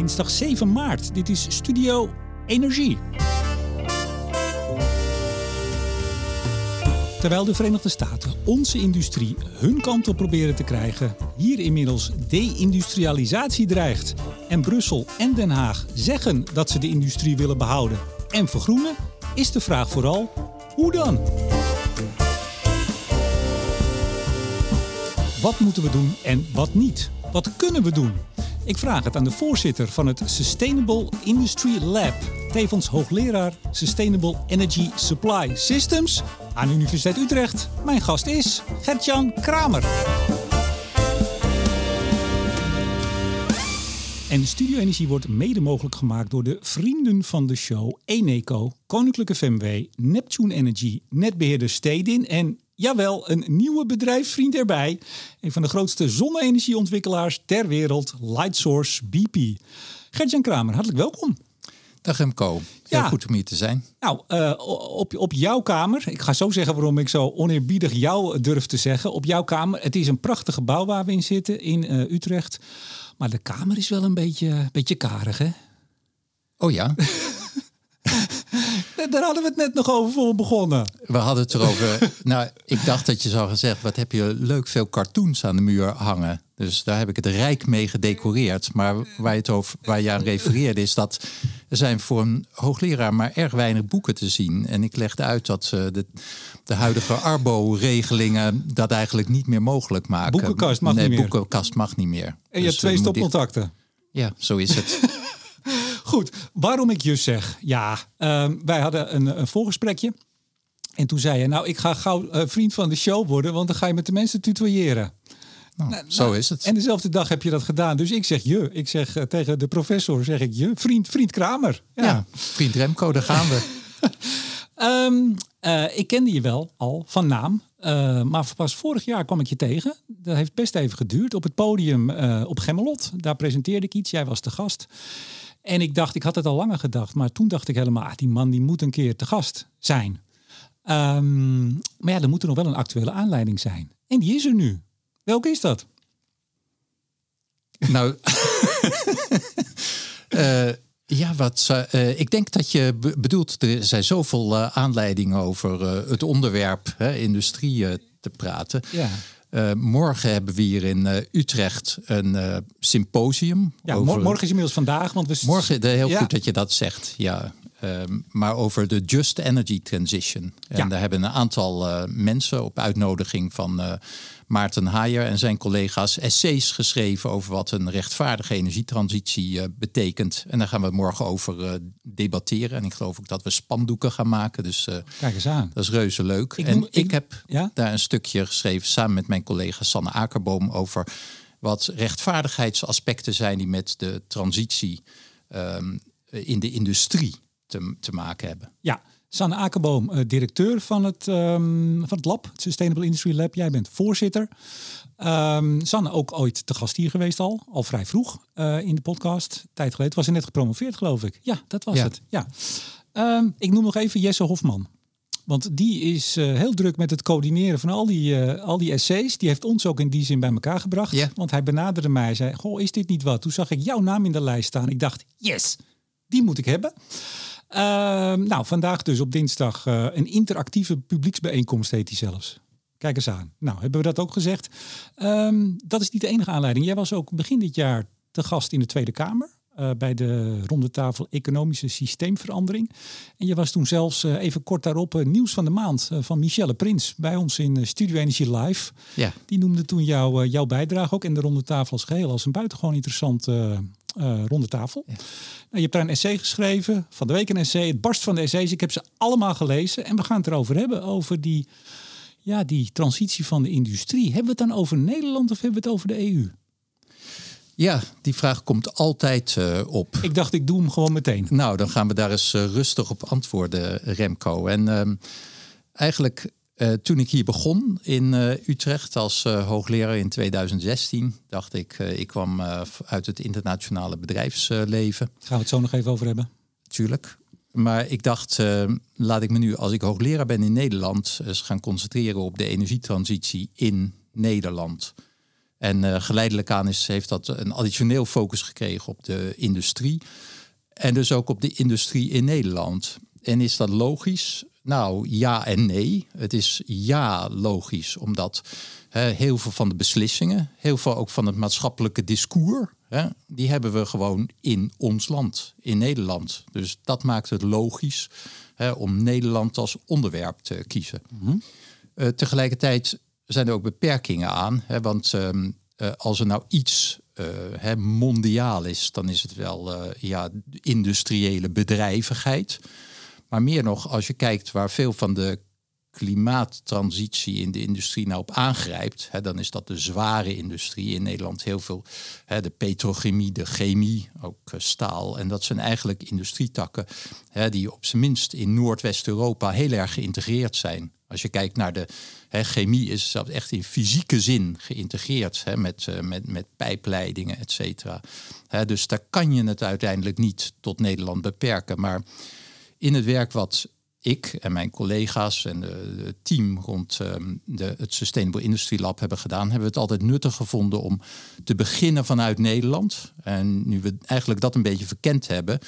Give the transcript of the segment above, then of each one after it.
Dinsdag 7 maart. Dit is Studio Energie. Terwijl de Verenigde Staten onze industrie hun kant op proberen te krijgen, hier inmiddels deindustrialisatie dreigt en Brussel en Den Haag zeggen dat ze de industrie willen behouden en vergroenen, is de vraag vooral hoe dan? Wat moeten we doen en wat niet? Wat kunnen we doen? Ik vraag het aan de voorzitter van het Sustainable Industry Lab, tevens hoogleraar Sustainable Energy Supply Systems aan de Universiteit Utrecht. Mijn gast is Gertjan Kramer. En Studio Energie wordt mede mogelijk gemaakt door de vrienden van de show Eneco, Koninklijke FMW, Neptune Energy, netbeheerder Stedin en jawel, een nieuwe bedrijfsvriend erbij. Een van de grootste zonne-energieontwikkelaars ter wereld, Lightsource BP. Gertjan Kramer, hartelijk welkom. Dag Remco, heel goed om hier te zijn. Nou, uh, op, op jouw kamer, ik ga zo zeggen waarom ik zo oneerbiedig jou durf te zeggen. Op jouw kamer, het is een prachtig gebouw waar we in zitten in uh, Utrecht. Maar de kamer is wel een beetje, beetje karig, hè? Oh ja? Daar hadden we het net nog over voor we begonnen. We hadden het erover. nou, ik dacht dat je zou gezegd: wat heb je leuk veel cartoons aan de muur hangen. Dus daar heb ik het rijk mee gedecoreerd. Maar waar je, het over, waar je aan refereerde, is dat er zijn voor een hoogleraar maar erg weinig boeken te zien. En ik legde uit dat uh, de, de huidige Arbo-regelingen dat eigenlijk niet meer mogelijk maken. Boekenkast mag nee, niet meer. Boekenkast mag niet meer. En je dus, hebt twee stopcontacten. Ja, zo is het. Goed, waarom ik just zeg. Ja, uh, wij hadden een, een voorgesprekje. En toen zei je, nou, ik ga gauw uh, vriend van de show worden, want dan ga je met de mensen tutoyeren. Nou, nou, zo is het. En dezelfde dag heb je dat gedaan. Dus ik zeg je. Ik zeg uh, tegen de professor, zeg ik je. Vriend, vriend Kramer. Ja, ja vriend Remco, daar gaan we. um, uh, ik kende je wel al van naam. Uh, maar pas vorig jaar kwam ik je tegen. Dat heeft best even geduurd. Op het podium op Gemmelot. Daar presenteerde ik iets. Jij was de gast. En ik dacht, ik had het al langer gedacht, maar toen dacht ik helemaal, ah, die man die moet een keer te gast zijn. Um, maar ja, er moet er nog wel een actuele aanleiding zijn. En die is er nu. Welke is dat? Nou, uh, ja, wat, uh, ik denk dat je bedoelt, er zijn zoveel uh, aanleidingen over het onderwerp industrie te praten. Ja. Uh, morgen hebben we hier in uh, Utrecht een uh, symposium. Ja, over... morgen is inmiddels vandaag. Want we... Morgen, heel ja. goed dat je dat zegt. Ja, um, maar over de Just Energy Transition. En ja. daar hebben een aantal mensen op uitnodiging van Maarten Haier en zijn collega's essays geschreven over wat een rechtvaardige energietransitie uh, betekent. En daar gaan we morgen over uh, debatteren. En ik geloof ook dat we spandoeken gaan maken. Dus uh, Kijk eens aan. dat is reuze leuk. Ik en noem, ik, ik, heb ja? daar een stukje geschreven samen met mijn collega Sanne Akerboom over wat rechtvaardigheidsaspecten zijn die met de transitie um, in de industrie te, te maken hebben. Ja, Sanne Akerboom, uh, directeur van het, um, van het lab, het Sustainable Industry Lab. Jij bent voorzitter. Um, Sanne ook ooit te gast hier geweest al, al vrij vroeg uh, in de podcast. Tijd geleden was ze net gepromoveerd, geloof ik. Ja, dat was ja. het. Ja. Um, ik noem nog even Jesse Hofman. Want die is uh, heel druk met het coördineren van al die, uh, al die essays. Die heeft ons ook in die zin bij elkaar gebracht. Yeah. Want hij benaderde mij en zei, goh, is dit niet wat? Toen zag ik jouw naam in de lijst staan. Ik dacht, yes, die moet ik hebben. Uh, nou, vandaag dus op dinsdag uh, een interactieve publieksbijeenkomst heet die zelfs. Kijk eens aan. Nou, hebben we dat ook gezegd. Um, dat is niet de enige aanleiding. Jij was ook begin dit jaar te gast in de Tweede Kamer. Uh, bij de ronde tafel Economische Systeemverandering. En je was toen zelfs uh, even kort daarop uh, nieuws van de maand van Michelle Prins bij ons in Studio Energy Live. Ja. Die noemde toen jou, jouw bijdrage ook in de ronde tafel als geheel als een buitengewoon interessant uh, ronde tafel. Ja. Nou, je hebt daar een essay geschreven, van de week een essay, het barst van de essays. Ik heb ze allemaal gelezen en we gaan het erover hebben, over die, ja, die transitie van de industrie. Hebben we het dan over Nederland of hebben we het over de EU? Ja, die vraag komt altijd uh, op. Ik dacht, ik doe hem gewoon meteen. Nou, dan gaan we daar eens uh, rustig op antwoorden, Remco. En uh, eigenlijk uh, toen ik hier begon in Utrecht als hoogleraar in 2016, dacht ik, ik kwam uit het internationale bedrijfsleven. Gaan we het zo nog even over hebben? Tuurlijk. Maar ik dacht, laat ik me nu, als ik hoogleraar ben in Nederland, eens gaan concentreren op de energietransitie in Nederland. En uh, geleidelijk aan is, heeft dat een additioneel focus gekregen op de industrie. En dus ook op de industrie in Nederland. En is dat logisch? Nou, ja en nee. Het is ja logisch, omdat hè, heel veel van de beslissingen, heel veel ook van het maatschappelijke discours, hè, die hebben we gewoon in ons land, in Nederland. Dus dat maakt het logisch hè, om Nederland als onderwerp te kiezen. Mhm. uh, tegelijkertijd zijn er ook beperkingen aan, hè, want uh, als er nou iets uh, hè, mondiaal is, dan is het wel ja, industriële bedrijvigheid. Maar meer nog, als je kijkt waar veel van de klimaattransitie in de industrie nou op aangrijpt, hè, dan is dat de zware industrie in Nederland. Heel veel hè, de petrochemie, de chemie, ook staal. En dat zijn eigenlijk industrietakken hè, die op zijn minst in Noordwest-Europa heel erg geïntegreerd zijn. Als je kijkt naar de chemie, is zelfs echt in fysieke zin geïntegreerd met, uh, met, met pijpleidingen, et cetera. Dus daar kan je het uiteindelijk niet tot Nederland beperken. Maar in het werk wat ik en mijn collega's en het team rond ehm, de, het Sustainable Industry Lab hebben gedaan, hebben we het altijd nuttig gevonden om te beginnen vanuit Nederland. En nu we eigenlijk dat een beetje verkend hebben,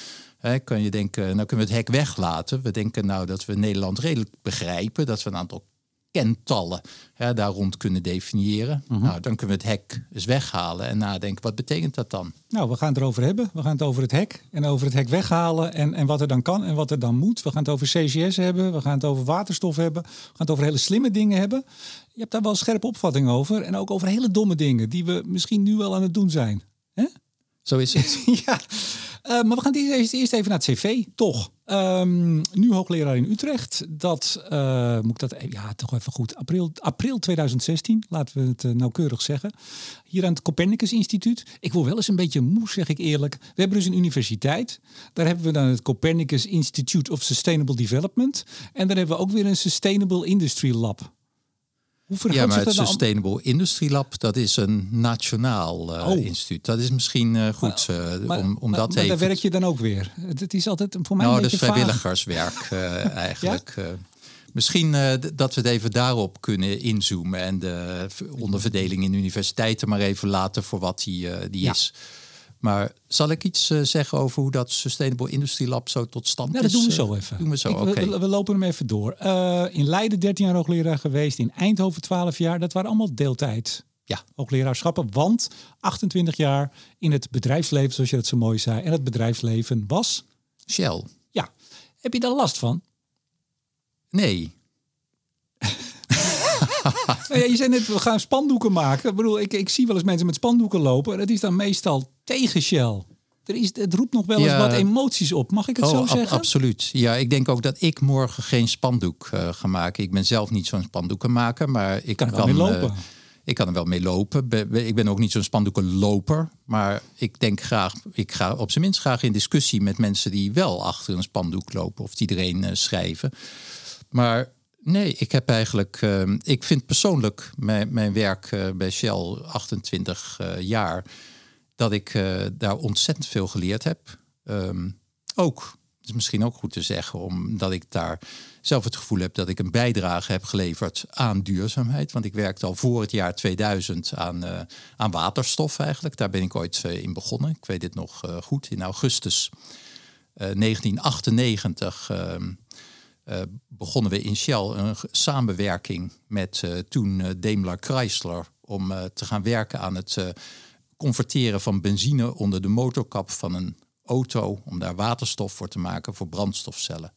hè, kan je denken, nou kunnen we het hek weglaten. We denken nou dat we Nederland redelijk begrijpen, dat we een aantal kentallen hè, daar rond kunnen definiëren. Mhm. Nou, dan kunnen we het hek eens weghalen en nadenken, wat betekent dat dan? Nou, we gaan het erover hebben. We gaan het over het hek en over het hek weghalen en, en wat er dan kan en wat er dan moet. We gaan het over CCS hebben, we gaan het over waterstof hebben, we gaan het over hele slimme dingen hebben. Je hebt daar wel scherpe opvatting over en ook over hele domme dingen die we misschien nu wel aan het doen zijn. Hè? Zo is het. ja. Uh, maar we gaan eerst, eerst even naar het cv, toch. Um, nu hoogleraar in Utrecht. Dat uh, moet ik dat ja, toch even goed. April, april 2016, laten we het uh, nauwkeurig zeggen. Hier aan het Copernicus Instituut. Ik word wel eens een beetje moe, zeg ik eerlijk. We hebben dus een universiteit. Daar hebben we dan het Copernicus Institute of Sustainable Development. En dan hebben we ook weer een Sustainable Industry Lab ja, maar het Sustainable Industry Lab, dat is een nationaal uh, oh. instituut. Dat is misschien uh, goed uh, maar, om, om maar, dat maar even... daar werk je dan ook weer. Het, het is altijd voor mij nou, een beetje is vrijwilligerswerk eigenlijk. ja? Misschien dat we het even daarop kunnen inzoomen en de onderverdeling in universiteiten maar even laten voor wat die, die ja. is. Maar zal ik iets uh, zeggen over hoe dat Sustainable Industry Lab zo tot stand ja, is? dat doen we zo even. Doen we, zo, Ik, we, we, lopen hem even door. Uh, in Leiden 13 jaar hoogleraar geweest, in Eindhoven 12 jaar. Dat waren allemaal deeltijd ja. hoogleraarschappen. Want 28 jaar in het bedrijfsleven, zoals je dat zo mooi zei. En het bedrijfsleven was? Shell. Ja. Heb je daar last van? Nee. nou ja, je zei net, we gaan spandoeken maken. Ik bedoel, ik, ik zie wel eens mensen met spandoeken lopen. En dat is dan meestal tegen Shell. Er is, het roept nog wel eens wat emoties op. Mag ik het oh, zo zeggen? absoluut. Ja, ik denk ook dat ik morgen geen spandoek uh, ga maken. Ik ben zelf niet zo'n spandoekenmaker, maar ik kan, kan, er wel mee lopen. Uh, ik kan er wel mee lopen. ik ben ook niet zo'n spandoekenloper. Maar ik denk graag, ik ga op zijn minst graag in discussie met mensen die wel achter een spandoek lopen of die erin uh, schrijven. Maar Nee, ik heb eigenlijk. Uh, ik vind persoonlijk mijn, mijn werk uh, bij Shell 28 uh, jaar. dat ik eh, daar ontzettend veel geleerd heb. Um, ook, is misschien ook goed te zeggen, omdat ik daar zelf het gevoel heb dat ik een bijdrage heb geleverd aan duurzaamheid. Want ik werkte al voor het jaar 2000 aan, aan waterstof eigenlijk. Daar ben ik ooit in begonnen. Ik weet dit nog goed. In augustus 1998 uh, begonnen we in Shell een samenwerking met uh, toen uh, Daimler Chrysler om te gaan werken aan het converteren van benzine onder de motorkap van een auto om daar waterstof voor te maken voor brandstofcellen.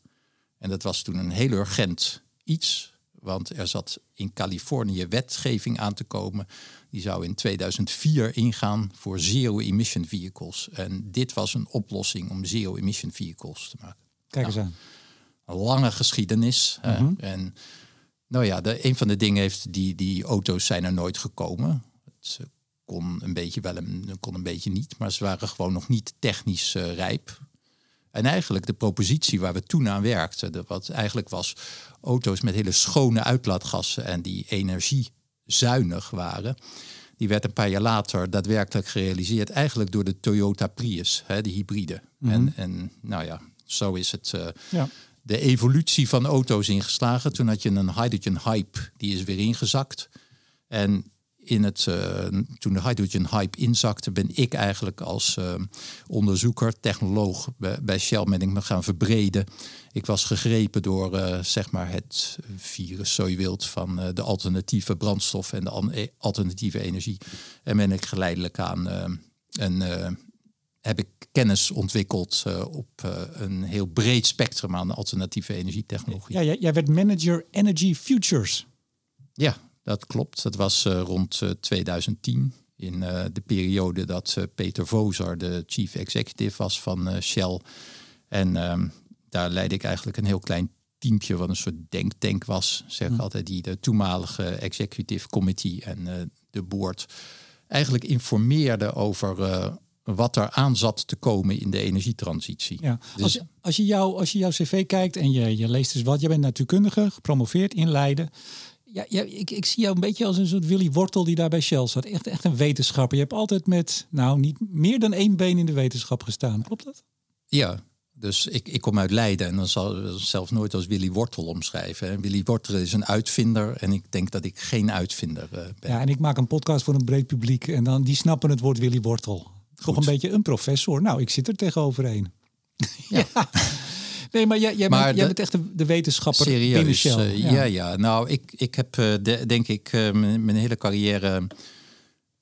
En dat was toen een heel urgent iets, want er zat in Californië wetgeving aan te komen. Die zou in 2004 ingaan voor zero-emission vehicles. En dit was een oplossing om zero-emission vehicles te maken. Kijk eens aan lange geschiedenis. Mm En nou ja, de, een van de dingen heeft die, die auto's zijn er nooit gekomen. Het kon een beetje wel en kon een beetje niet, maar ze waren gewoon nog niet technisch uh, rijp. En eigenlijk de propositie waar we toen aan werkten, de, wat eigenlijk was auto's met hele schone uitlaatgassen en die energiezuinig waren, die werd een paar jaar later daadwerkelijk gerealiseerd, eigenlijk door de Toyota Prius, hè, de hybride. Mm en, en nou ja, zo is het. Uh, ja de evolutie van auto's ingeslagen. Toen had je een hydrogen hype, die is weer ingezakt. En in het, uh, toen de hydrogen hype inzakte, ben ik eigenlijk als uh, onderzoeker, technoloog bij, Shell ben ik me gaan verbreden. Ik was gegrepen door uh, zeg maar het virus, zo je wilt, van de alternatieve brandstof en de alternatieve energie. En ben ik geleidelijk aan en heb ik kennis ontwikkeld op een heel breed spectrum aan alternatieve energietechnologie. Ja, jij werd manager Energy Futures. Ja, dat klopt. Dat was uh, rond uh, 2010. In de periode dat Peter Vozer de chief executive was van Shell. En um, daar leidde ik eigenlijk een heel klein teampje wat een soort denktank was. Zeg ik altijd, die de toenmalige executive committee en de board eigenlijk informeerde over wat er aan zat te komen in de energietransitie. Ja. Dus... Als, als, je jou, als je jouw cv kijkt en je, je leest eens wat, je bent natuurkundige, gepromoveerd in Leiden. Ja, ja ik, ik zie jou een beetje als een soort Willy Wortel die daar bij Shell zat. Echt, echt een wetenschapper. Je hebt altijd met, nou, niet meer dan één been in de wetenschap gestaan. Klopt dat? Ja, dus ik, ik kom uit Leiden en dan zal ik zelf nooit als Willy Wortel omschrijven. Willy Wortel is een uitvinder en ik denk dat ik geen uitvinder uh, ben. Ja, en ik maak een podcast voor een breed publiek en dan die snappen het woord Willy Wortel. Toch een beetje een professor. Nou, ik zit er tegenover Ja. ja. Nee, maar jij, jij, maar bent, jij bent echt de, de wetenschapper serieus, Shell. Uh, ja. ja. ja, Nou, ik, ik heb uh, de, denk ik uh, mijn, hele carrière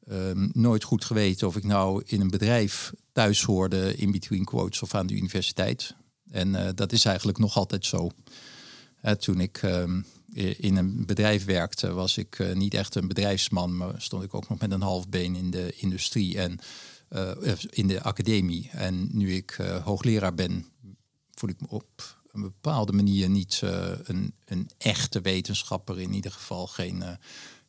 ehm, nooit goed geweten of ik nou in een bedrijf thuis hoorde, in between quotes, of aan de universiteit. En dat is eigenlijk nog altijd zo. toen ik ehm, in een bedrijf werkte, was ik niet echt een bedrijfsman, maar stond ik ook nog met een half been in de industrie en in de academie. En nu ik hoogleraar ben, voel ik me op een bepaalde manier niet een, een echte wetenschapper. In ieder geval geen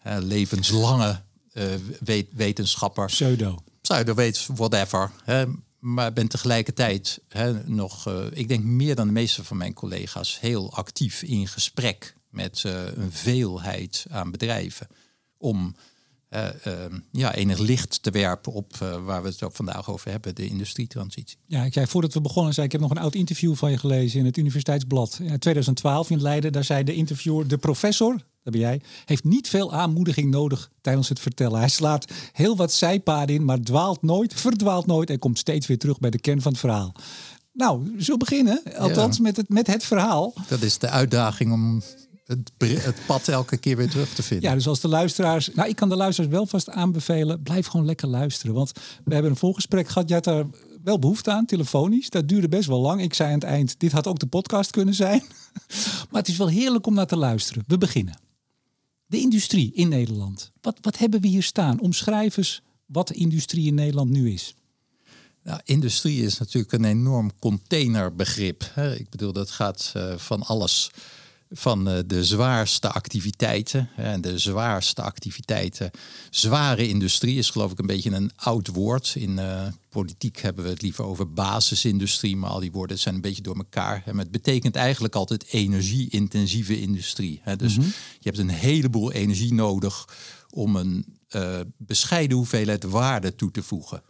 levenslange uh, wetenschapper. Pseudo. Pseudo weet whatever. Hè. Maar ben tegelijkertijd hè, nog, ik denk meer dan de meeste van mijn collega's, heel actief in gesprek met een veelheid aan bedrijven. Om uh, ja, enig licht te werpen op uh, waar we het ook vandaag over hebben, de industrietransitie. Ja, ik zei voordat we begonnen, zei ik heb nog een oud interview van je gelezen in het Universiteitsblad. In 2012 in Leiden, daar zei de interviewer, de professor, dat ben jij, heeft niet veel aanmoediging nodig tijdens het vertellen. Hij slaat heel wat zijpaden in, maar dwaalt nooit, verdwaalt nooit en komt steeds weer terug bij de kern van het verhaal. Nou, zo beginnen, althans met, het, met het verhaal. Dat is de uitdaging om het, het, pad elke keer weer terug te vinden. Ja, dus als de luisteraars. Nou, ik kan de luisteraars wel vast aanbevelen. Blijf gewoon lekker luisteren. Want we hebben een voorgesprek gehad. Je had daar wel behoefte aan, telefonisch. Dat duurde best wel lang. Ik zei aan het eind: dit had ook de podcast kunnen zijn. maar het is wel heerlijk om naar te luisteren. We beginnen. De industrie in Nederland. Wat, wat hebben we hier staan? Omschrijf eens wat de industrie in Nederland nu is. Nou, industrie is natuurlijk een enorm containerbegrip. Ik bedoel, dat gaat uh, van alles van eh, de zwaarste activiteiten. En de zwaarste activiteiten. Zware industrie is geloof ik een beetje een oud woord. In uh, politiek hebben we het liever over basisindustrie, maar al die woorden zijn een beetje door elkaar. En het betekent eigenlijk altijd energie-intensieve industrie. Dus mhm. je hebt een heleboel energie nodig om een uh, bescheiden hoeveelheid waarde toe te voegen.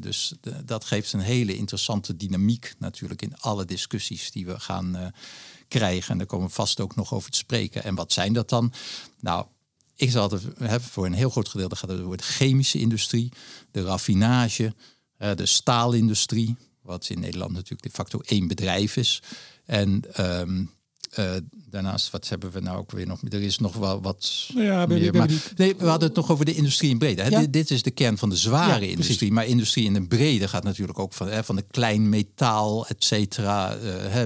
Dus dat geeft een hele interessante dynamiek natuurlijk in alle discussies die we gaan krijgen. En daar komen we vast ook nog over te spreken. En wat zijn dat dan? Nou, ik zal het hebben voor een heel groot gedeelte gaat het over de chemische industrie, de raffinage, de staalindustrie, wat in Nederland natuurlijk de facto één bedrijf is. En ehm, uh, daarnaast, wat hebben we nou ook weer nog? Er is nog wel wat. Ja, meer, maar, nee, we hadden het nog over de industrie in brede. Ja. Dit, dit, is de kern van de zware industrie. Maar industrie in de brede gaat natuurlijk ook van, hè, van de klein metaal, et cetera. Uh,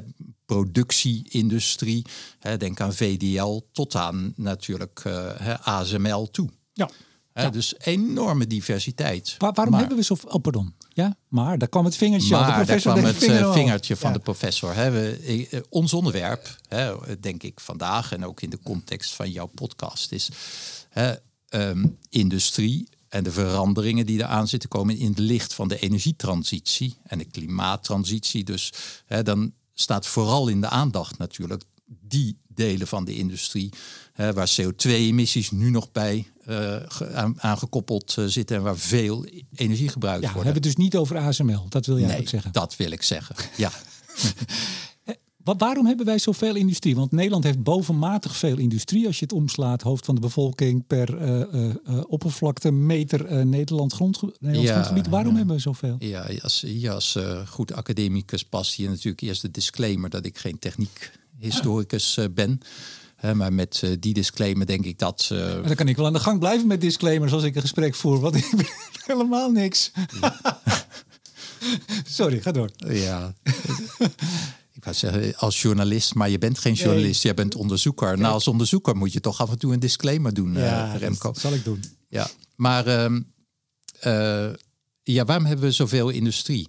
productieindustrie. Hè, denk aan VDL tot aan natuurlijk uh, ASML toe. Ja. Ja. Dus enorme diversiteit. waarom hebben we zo... Oh, pardon. Ja, maar daar kwam het vingertje. Maar de professor daar kwam het eh, vingertje van de professor. Hè. We, eh, ons onderwerp, hè, denk ik vandaag en ook in de context van jouw podcast, is hè, ehm, industrie en de veranderingen die eraan zitten komen in het licht van de energietransitie en de klimaattransitie. Dus hè, dan staat vooral in de aandacht natuurlijk die delen van de industrie hè, waar CO2-emissies nu nog bij uh, aangekoppeld uh, zitten en waar veel energie gebruikt ja, wordt. We hebben het dus niet over ASML, dat wil jij nee, ook zeggen. Dat wil ik zeggen, ja. waarom hebben wij zoveel industrie? Want Nederland heeft bovenmatig veel industrie. Als je het omslaat, hoofd van de bevolking per uh, uh, oppervlakte, meter Nederland, grond, Nederlands grondgebied. Waarom hebben we zoveel? Ja, als, als goed academicus past je natuurlijk eerst de disclaimer dat ik geen techniek historicus ben maar met uh, die disclaimer denk ik dat... Uh... Dan kan ik wel aan de gang blijven met disclaimers als ik een gesprek voer. Want ik ben helemaal niks. Sorry, ga door. Ja. ik wou zeggen, als journalist, maar je bent geen journalist. Nee. Je bent onderzoeker. Nou, als onderzoeker moet je toch af en toe een disclaimer doen, ja, uh, Remco. Dat zal ik doen. Ja, maar... Uh, ja, waarom hebben we zoveel industrie?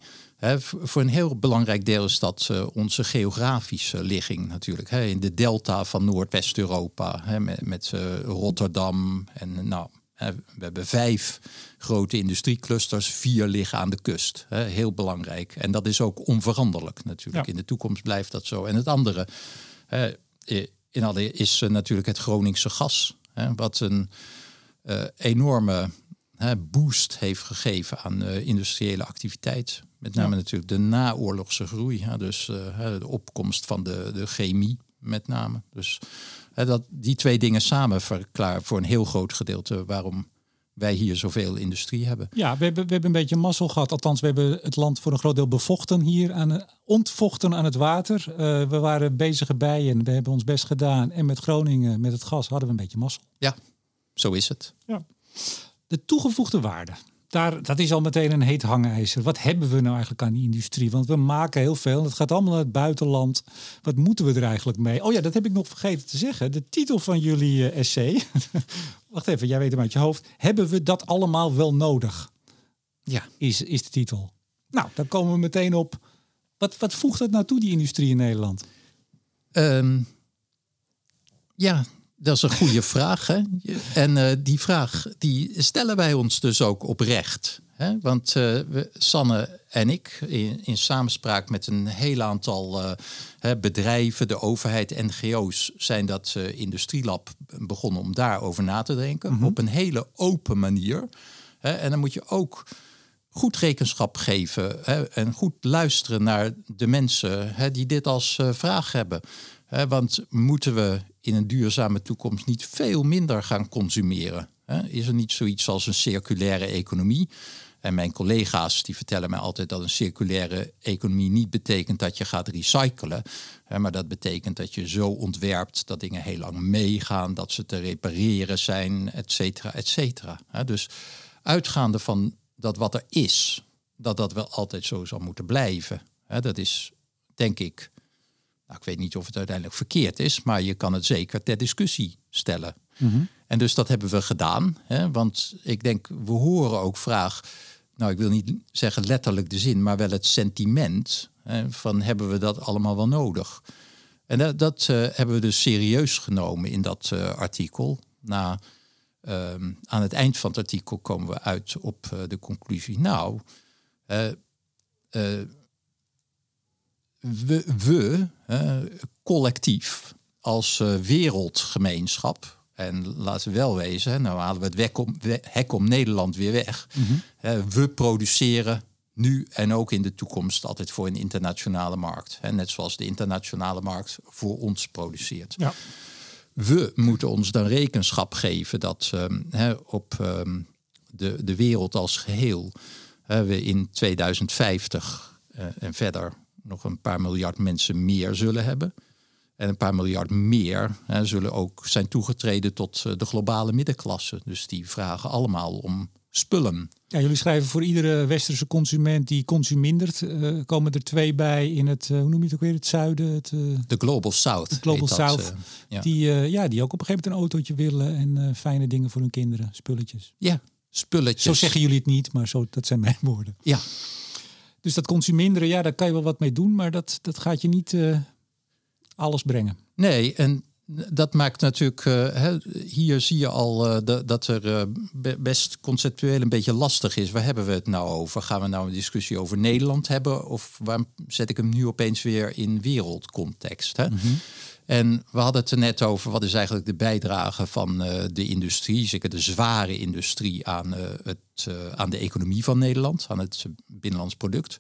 Voor een heel belangrijk deel is dat uh, onze geografische ligging natuurlijk. in de delta van Noordwest-Europa, met, met uh, Rotterdam. En nou, we hebben vijf grote industrieclusters, vier liggen aan de kust. heel belangrijk. En dat is ook onveranderlijk natuurlijk. In de toekomst blijft dat zo. En het andere in alle is uh, natuurlijk het Groningse gas. wat een enorme boost heeft gegeven aan industriële activiteit. Met name natuurlijk de naoorlogse groei. dus uh, de opkomst van de, de chemie met name. Dus dat, die twee dingen samen verklaren voor een heel groot gedeelte waarom wij hier zoveel industrie hebben. Ja, we hebben, we hebben een beetje mazzel gehad. Althans, we hebben het land voor een groot deel bevochten hier, aan, ontvochten aan het water. Uh, we waren bezige bijen, we hebben ons best gedaan. En met Groningen, met het gas, hadden we een beetje mazzel. Ja, zo is het. Ja. De toegevoegde waarde daar, dat is al meteen een heet hangijzer. Wat hebben we nou eigenlijk aan die industrie? Want we maken heel veel. Het gaat allemaal naar het buitenland. Wat moeten we er eigenlijk mee? Oh ja, dat heb ik nog vergeten te zeggen. De titel van jullie uh, essay. Wacht even, jij weet hem uit je hoofd. Hebben we dat allemaal wel nodig? Ja, is, is de titel. Nou, dan komen we meteen op. Wat, wat voegt dat nou toe, die industrie in Nederland? Ehm, ja, dat is een goede vraag. Hè? En uh, die vraag die stellen wij ons dus ook oprecht. Hè? Want uh, we, Sanne en ik, in, in, samenspraak met een heel aantal uh, bedrijven, de overheid, NGO's, zijn dat industrielab begonnen om daarover na te denken. Mm -hmm. Op een hele open manier. Hè? En dan moet je ook goed rekenschap geven hè? en goed luisteren naar de mensen hè, die dit als vraag hebben. want moeten we in een duurzame toekomst niet veel minder gaan consumeren? Is er niet zoiets als een circulaire economie? En mijn collega's die vertellen mij altijd dat een circulaire economie niet betekent dat je gaat recyclen. Maar dat betekent dat je zo ontwerpt dat dingen heel lang meegaan, dat ze te repareren zijn, et cetera, et cetera. Dus uitgaande van dat wat er is, dat dat wel altijd zo zal moeten blijven. Dat is, denk ik, nou, ik weet niet of het uiteindelijk verkeerd is, maar je kan het zeker ter discussie stellen. Mhm. En dus dat hebben we gedaan. Hè, want ik denk, we horen ook vraag, nou ik wil niet zeggen letterlijk de zin, maar wel het sentiment hè, van hebben we dat allemaal wel nodig? En dat, dat uh, hebben we dus serieus genomen in dat uh, artikel. Na, uh, aan het eind van het artikel komen we uit op uh, de conclusie, nou, we, we collectief als uh, wereldgemeenschap, en laten we wel wezen, nou halen we het om, hek om Nederland weer weg. Mhm. we produceren nu en ook in de toekomst altijd voor een internationale markt. Hè, net zoals de internationale markt voor ons produceert. Ja. We moeten ons dan rekenschap geven dat um, op um, de, de wereld als geheel we in 2050 uh, en verder nog een paar miljard mensen meer zullen hebben. En een paar miljard meer hè, zullen ook zijn toegetreden tot eh, de globale middenklasse. Dus die vragen allemaal om spullen. Ja, jullie schrijven voor iedere westerse consument die consumindert, uh, komen er twee bij in het, uh, hoe noem je het ook weer, het zuiden? Het, de Global South. De Global South. ja. Die, ja, die ook op een gegeven moment een autootje willen en fijne dingen voor hun kinderen, spulletjes. Ja, spulletjes. Zo zeggen jullie het niet, maar zo, dat zijn mijn woorden. Ja, dus dat consuminderen, ja, daar kan je wel wat mee doen, maar dat, dat gaat je niet uh, alles brengen. Nee, en dat maakt natuurlijk, uh, hier zie je al uh, de, dat er best conceptueel een beetje lastig is. Waar hebben we het nou over? Gaan we nou een discussie over Nederland hebben? Of waar zet ik hem nu opeens weer in wereldcontext? Hè? Mm -hmm. En we hadden het er net over, wat is eigenlijk de bijdrage van uh, de industrie, zeker de zware industrie, aan, uh, het, uh, aan de economie van Nederland, aan het binnenlands product.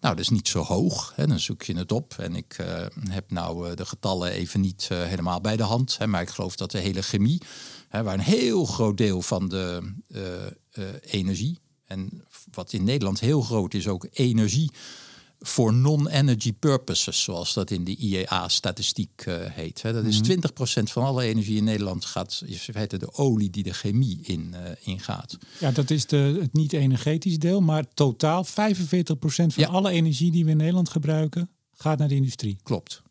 Nou, dat is niet zo hoog. Hè. Dan zoek je het op. En ik heb nou de getallen even niet helemaal bij de hand. Hè, maar ik geloof dat de hele chemie, hè, waar een heel groot deel van de energie, en wat in Nederland heel groot is, ook energie voor non-energy purposes, zoals dat in de IEA-statistiek uh, heet. Dat is 20% mhm. van alle energie in Nederland gaat, is feite de olie die de chemie in, uh, ingaat. Ja, dat is de, het niet-energetisch deel, maar totaal 45% van alle energie die we in Nederland gebruiken, gaat naar de industrie. Klopt.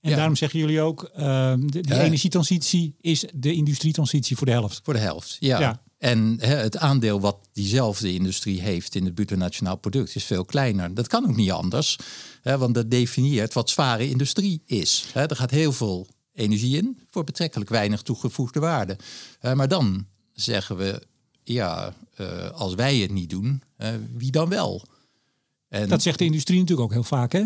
En daarom zeggen jullie ook, uh, de, de energietransitie is de industrietransitie voor de helft. Voor de helft, ja. En het aandeel wat diezelfde industrie heeft in het bruto nationaal product is veel kleiner. Dat kan ook niet anders, want dat definieert wat zware industrie is. er gaat heel veel energie in voor betrekkelijk weinig toegevoegde waarde. maar dan zeggen we, ja, eh, als wij het niet doen, wie dan wel? En dat zegt de industrie natuurlijk ook heel vaak, hè?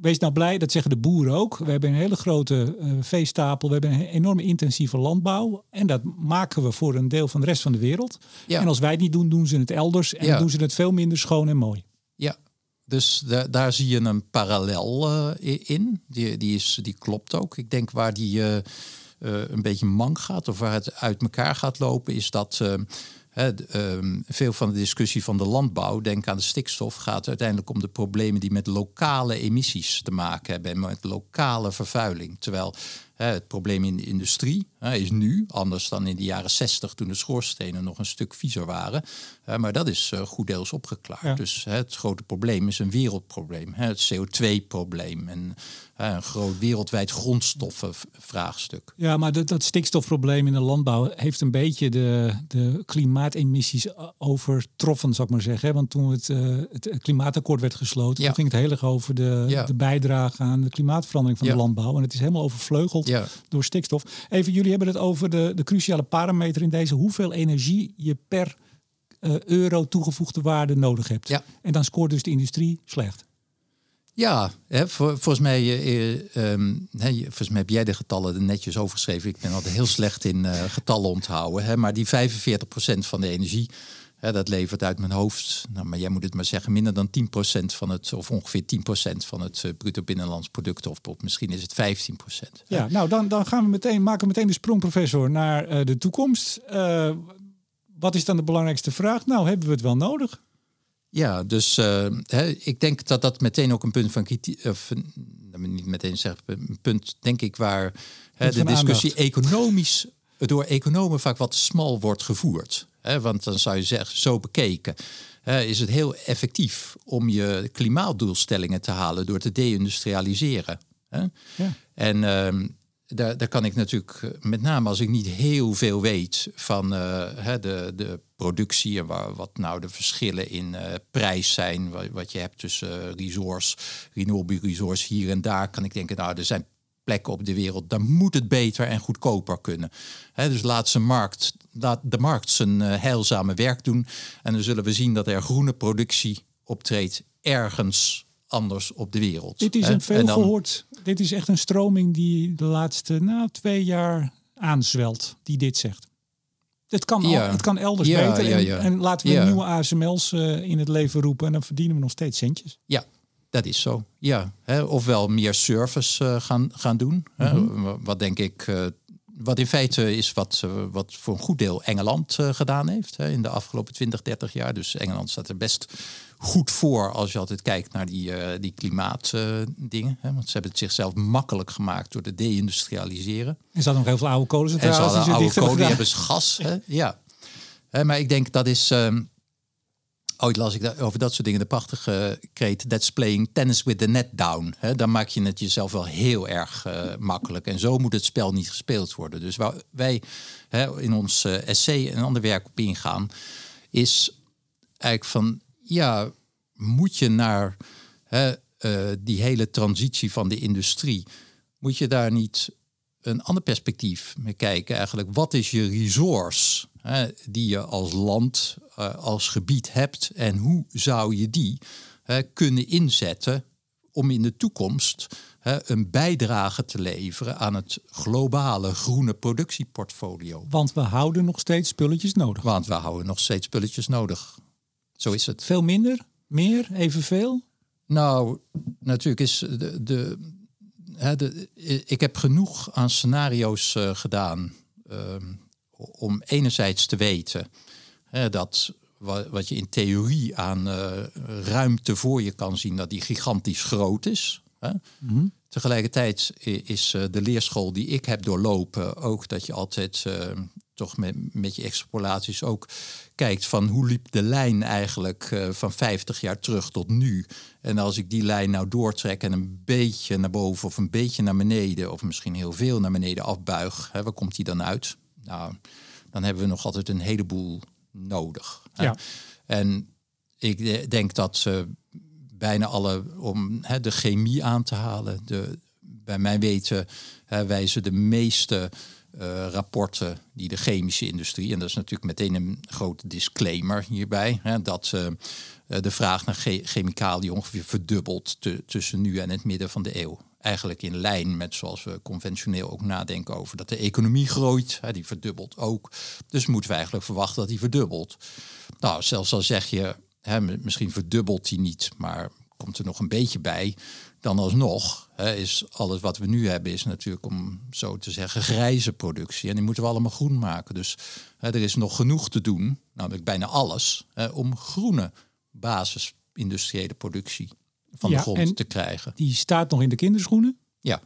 Wees nou blij, dat zeggen de boeren ook. We hebben een hele grote uh, veestapel, we hebben een enorme intensieve landbouw. En dat maken we voor een deel van de rest van de wereld. Ja. En als wij het niet doen, doen ze het elders. En doen ze het veel minder schoon en mooi. Ja, dus daar zie je een parallel uh, in. Die, die, is, die klopt ook. Ik denk waar die uh, een beetje mank gaat of waar het uit elkaar gaat lopen, is dat veel van de discussie van de landbouw, denk aan de stikstof, gaat uiteindelijk om de problemen die met lokale emissies te maken hebben en met lokale vervuiling. Terwijl het probleem in de industrie is nu anders dan in de jaren 60 toen de schoorstenen nog een stuk viezer waren. maar dat is uh, goed deels opgeklaard. Dus het grote probleem is een wereldprobleem. het CO2-probleem en een groot wereldwijd grondstoffenvraagstuk. Ja, maar dat, dat stikstofprobleem in de landbouw heeft een beetje de, de klimaatemissies overtroffen, zou ik maar zeggen. Want toen het, uh, het klimaatakkoord werd gesloten, ja. ging het heel erg over de, de bijdrage aan de klimaatverandering van de landbouw. En het is helemaal overvleugeld door stikstof. Even, jullie hebben het over de, de cruciale parameter in deze. Hoeveel energie je per uh, euro toegevoegde waarde nodig hebt. Ja. En dan scoort dus de industrie slecht. Ja, hè, volgens, mij, uh, um, volgens mij heb jij de getallen netjes overgeschreven. Ik ben altijd heel slecht in uh, getallen onthouden. Hè, maar die 45% van de energie dat levert uit mijn hoofd, nou, maar jij moet het maar zeggen, minder dan 10% van het, of ongeveer 10% van het uh, bruto binnenlands product, of, misschien is het 15%. Ja, nou dan, dan gaan we meteen, maken we meteen de sprong, professor, naar uh, de toekomst. Uh, wat is dan de belangrijkste vraag? Nou, hebben we het wel nodig? Ja, dus hè, ik denk dat dat meteen ook een punt van kritiek, of niet meteen zeggen, een punt denk ik waar hè, de discussie economisch door economen vaak wat smal wordt gevoerd. Hè, want dan zou je zeggen, zo bekeken, hè, is het heel effectief om je klimaatdoelstellingen te halen door te deindustrialiseren. Hè? Ja. En ehm, daar, daar kan ik natuurlijk, eh, met name als ik niet heel veel weet van uh, de, de productie en waar, wat nou de verschillen in uh, prijs zijn, wat, wat, je hebt tussen uh, resource, renewable resource hier en daar, kan ik denken, nou, er zijn plekken op de wereld, dan moet het beter en goedkoper kunnen. dus laat, zijn markt, laat de markt zijn uh, heilzame werk doen. En dan zullen we zien dat er groene productie optreedt ergens anders op de wereld. Dit is een veel gehoord. Dit is echt een stroming die de laatste nou, twee jaar aanzwelt, die dit zegt. Het kan, al, het kan elders beter. En, en, laten we nieuwe ASML's uh, in het leven roepen en dan verdienen we nog steeds centjes. Ja, dat is zo, ja. Hè, ofwel meer service uh, gaan, gaan doen. hè, mhm. wat denk ik, uh, wat in feite is wat, uh, wat voor een goed deel Engeland gedaan heeft hè, in de afgelopen 20, 30 jaar. Dus Engeland staat er best goed voor als je altijd kijkt naar die, die klimaatdingen. want ze hebben het zichzelf makkelijk gemaakt door te deindustrialiseren. En ze hadden nog heel veel oude kolencentrales. En ze hadden oude kolen, die hebben gas. Hè, ja. maar ik denk dat is... Ehm, Ooit las ik over dat soort dingen de prachtige kreet... That's playing tennis with the net down. dan maak je het jezelf wel heel erg uh, makkelijk. En zo moet het spel niet gespeeld worden. Dus waar wij in ons uh, essay en ander werk op ingaan... is eigenlijk van... ja, moet je naar die hele transitie van de industrie... moet je daar niet een ander perspectief mee kijken. Eigenlijk, wat is je resource die je als land, als gebied hebt en hoe zou je die kunnen inzetten om in de toekomst een bijdrage te leveren aan het globale groene productieportfolio. Want we houden nog steeds spulletjes nodig. Want we houden nog steeds spulletjes nodig. Zo is het. Veel minder? Meer? Evenveel? Nou, natuurlijk is de, de, hè, de ik heb genoeg aan scenario's uh, gedaan uh, om enerzijds te weten dat wat, wat, je in theorie aan uh, ruimte voor je kan zien, dat die gigantisch groot is. Hè. Mm -hmm. Tegelijkertijd is de leerschool die ik heb doorlopen ook dat je altijd toch met, met je extrapolaties ook kijkt van hoe liep de lijn eigenlijk uh, van 50 jaar terug tot nu. En als ik die lijn nou doortrek en een beetje naar boven of een beetje naar beneden, of misschien heel veel naar beneden afbuig, hè, waar komt die dan uit? Nou, dan hebben we nog altijd een heleboel nodig. Ja. En ik denk dat ze bijna alle, om hè, de chemie aan te halen, de, bij mijn weten hè, wijzen de meeste uh, rapporten die de chemische industrie, en dat is natuurlijk meteen een grote disclaimer hierbij, hè, dat uh, de vraag naar che chemicaliën ongeveer verdubbelt tussen nu en het midden van de eeuw. Eigenlijk in lijn met zoals we conventioneel ook nadenken over dat de economie groeit, hè, die verdubbelt ook. Dus moeten we eigenlijk verwachten dat die verdubbelt. Nou, zelfs al zeg je, hè, misschien verdubbelt die niet, maar komt er nog een beetje bij dan alsnog hè, is alles wat we nu hebben, is natuurlijk om zo te zeggen grijze productie. En die moeten we allemaal groen maken. Dus hè, er is nog genoeg te doen, namelijk bijna alles, hè, om groene basisindustriële productie van de grond te krijgen. Die staat nog in de kinderschoenen. Ja.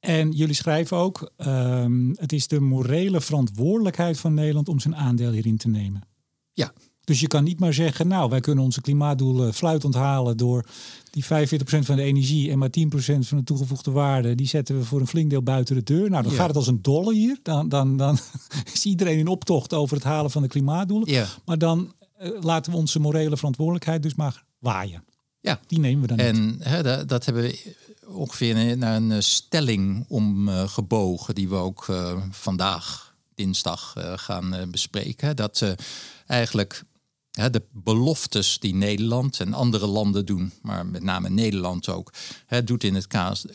En jullie schrijven ook, um, het is de morele verantwoordelijkheid van Nederland om zijn aandeel hierin te nemen. Ja, dus je kan niet maar zeggen, nou, wij kunnen onze klimaatdoelen fluitend halen door die 45% van de energie en maar 10% van de toegevoegde waarde, die zetten we voor een flink deel buiten de deur. Nou, dan gaat het als een dolle hier. Dan, dan, dan is iedereen in optocht over het halen van de klimaatdoelen. Ja. Maar dan laten we onze morele verantwoordelijkheid dus maar waaien. Ja. Die nemen we dan En hè, dat, dat, hebben we ongeveer naar een eh, stelling omgebogen, uh, die we ook uh, vandaag, dinsdag, gaan bespreken. Dat eigenlijk de beloftes die Nederland en andere landen doen, maar met name Nederland ook, doet in het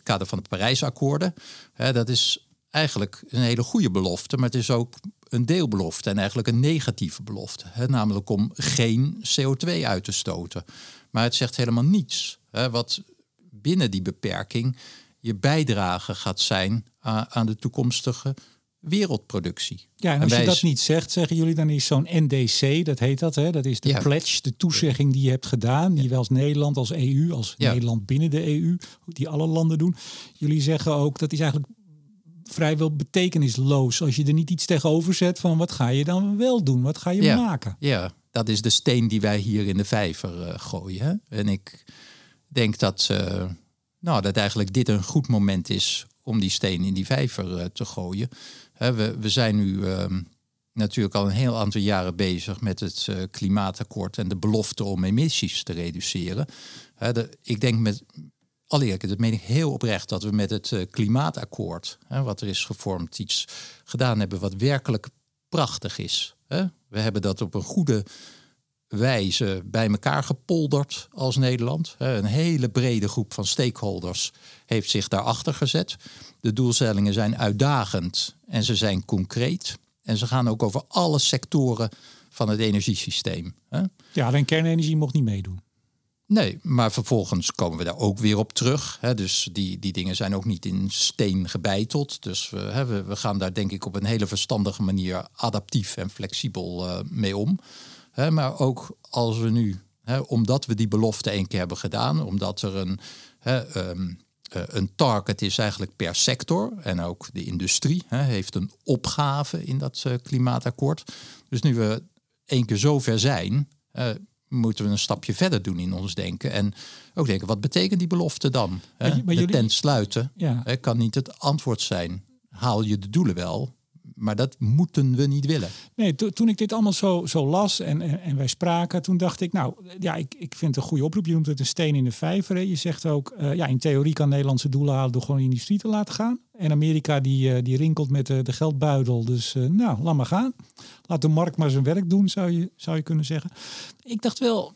kader van de Parijsakkoorden. dat is eigenlijk een hele goede belofte, maar het is ook een deelbelofte en eigenlijk een negatieve belofte. namelijk om geen CO2 uit te stoten. Maar het zegt helemaal niets wat binnen die beperking je bijdrage gaat zijn aan de toekomstige wereldproductie. Ja, en als je dat niet zegt, zeggen jullie, dan is zo'n NDC, dat heet dat, hè? dat is de pledge, de toezegging die je hebt gedaan, die we als Nederland, als EU, als Nederland binnen de EU, die alle landen doen. Jullie zeggen ook, dat is eigenlijk vrijwel betekenisloos als je er niet iets tegenover zet van wat ga je dan wel doen, wat ga je maken. Ja, dat is de steen die wij hier in de vijver uh, gooien. En ik denk dat, uh, nou, dat eigenlijk dit een goed moment is om die steen in die vijver uh, te gooien we, we zijn nu ehm, natuurlijk al een heel aantal jaren bezig met het klimaatakkoord en de belofte om emissies te reduceren. ik denk met alle dat meen ik heel oprecht, dat we met het uh, klimaatakkoord, wat er is gevormd, iets gedaan hebben wat werkelijk prachtig is. We hebben dat op een goede wijze bij elkaar gepolderd als Nederland. Een hele brede groep van stakeholders heeft zich daarachter gezet. De doelstellingen zijn uitdagend en ze zijn concreet. En ze gaan ook over alle sectoren van het energiesysteem. Ja, alleen kernenergie mocht niet meedoen. Nee, maar vervolgens komen we daar ook weer op terug. Hè. Dus die, die dingen zijn ook niet in steen gebeiteld. Dus we, hè, we, gaan daar denk ik op een hele verstandige manier adaptief en flexibel uh, mee om. Hè, maar ook als we nu, omdat we die belofte één keer hebben gedaan, omdat er een, um, uh, een target is eigenlijk per sector en ook de industrie heeft een opgave in dat uh, klimaatakkoord. Dus nu we één keer zover zijn, moeten we een stapje verder doen in ons denken. En ook denken, wat betekent die belofte dan? Maar, maar jullie... Tent sluiten ja. kan niet het antwoord zijn. Haal je de doelen wel, maar dat moeten we niet willen. Nee, to, toen ik dit allemaal zo, zo las en, en, wij spraken, toen dacht ik, nou ja, ik, ik vind het een goede oproep. Je noemt het een steen in de vijver. Je zegt ook, uh, ja, in theorie kan Nederlandse doelen halen door gewoon de industrie te laten gaan. En Amerika die, uh, die rinkelt met de, de geldbuidel. Dus uh, nou, laat maar gaan. Laat de markt maar zijn werk doen, zou je, zou je kunnen zeggen. Ik dacht wel,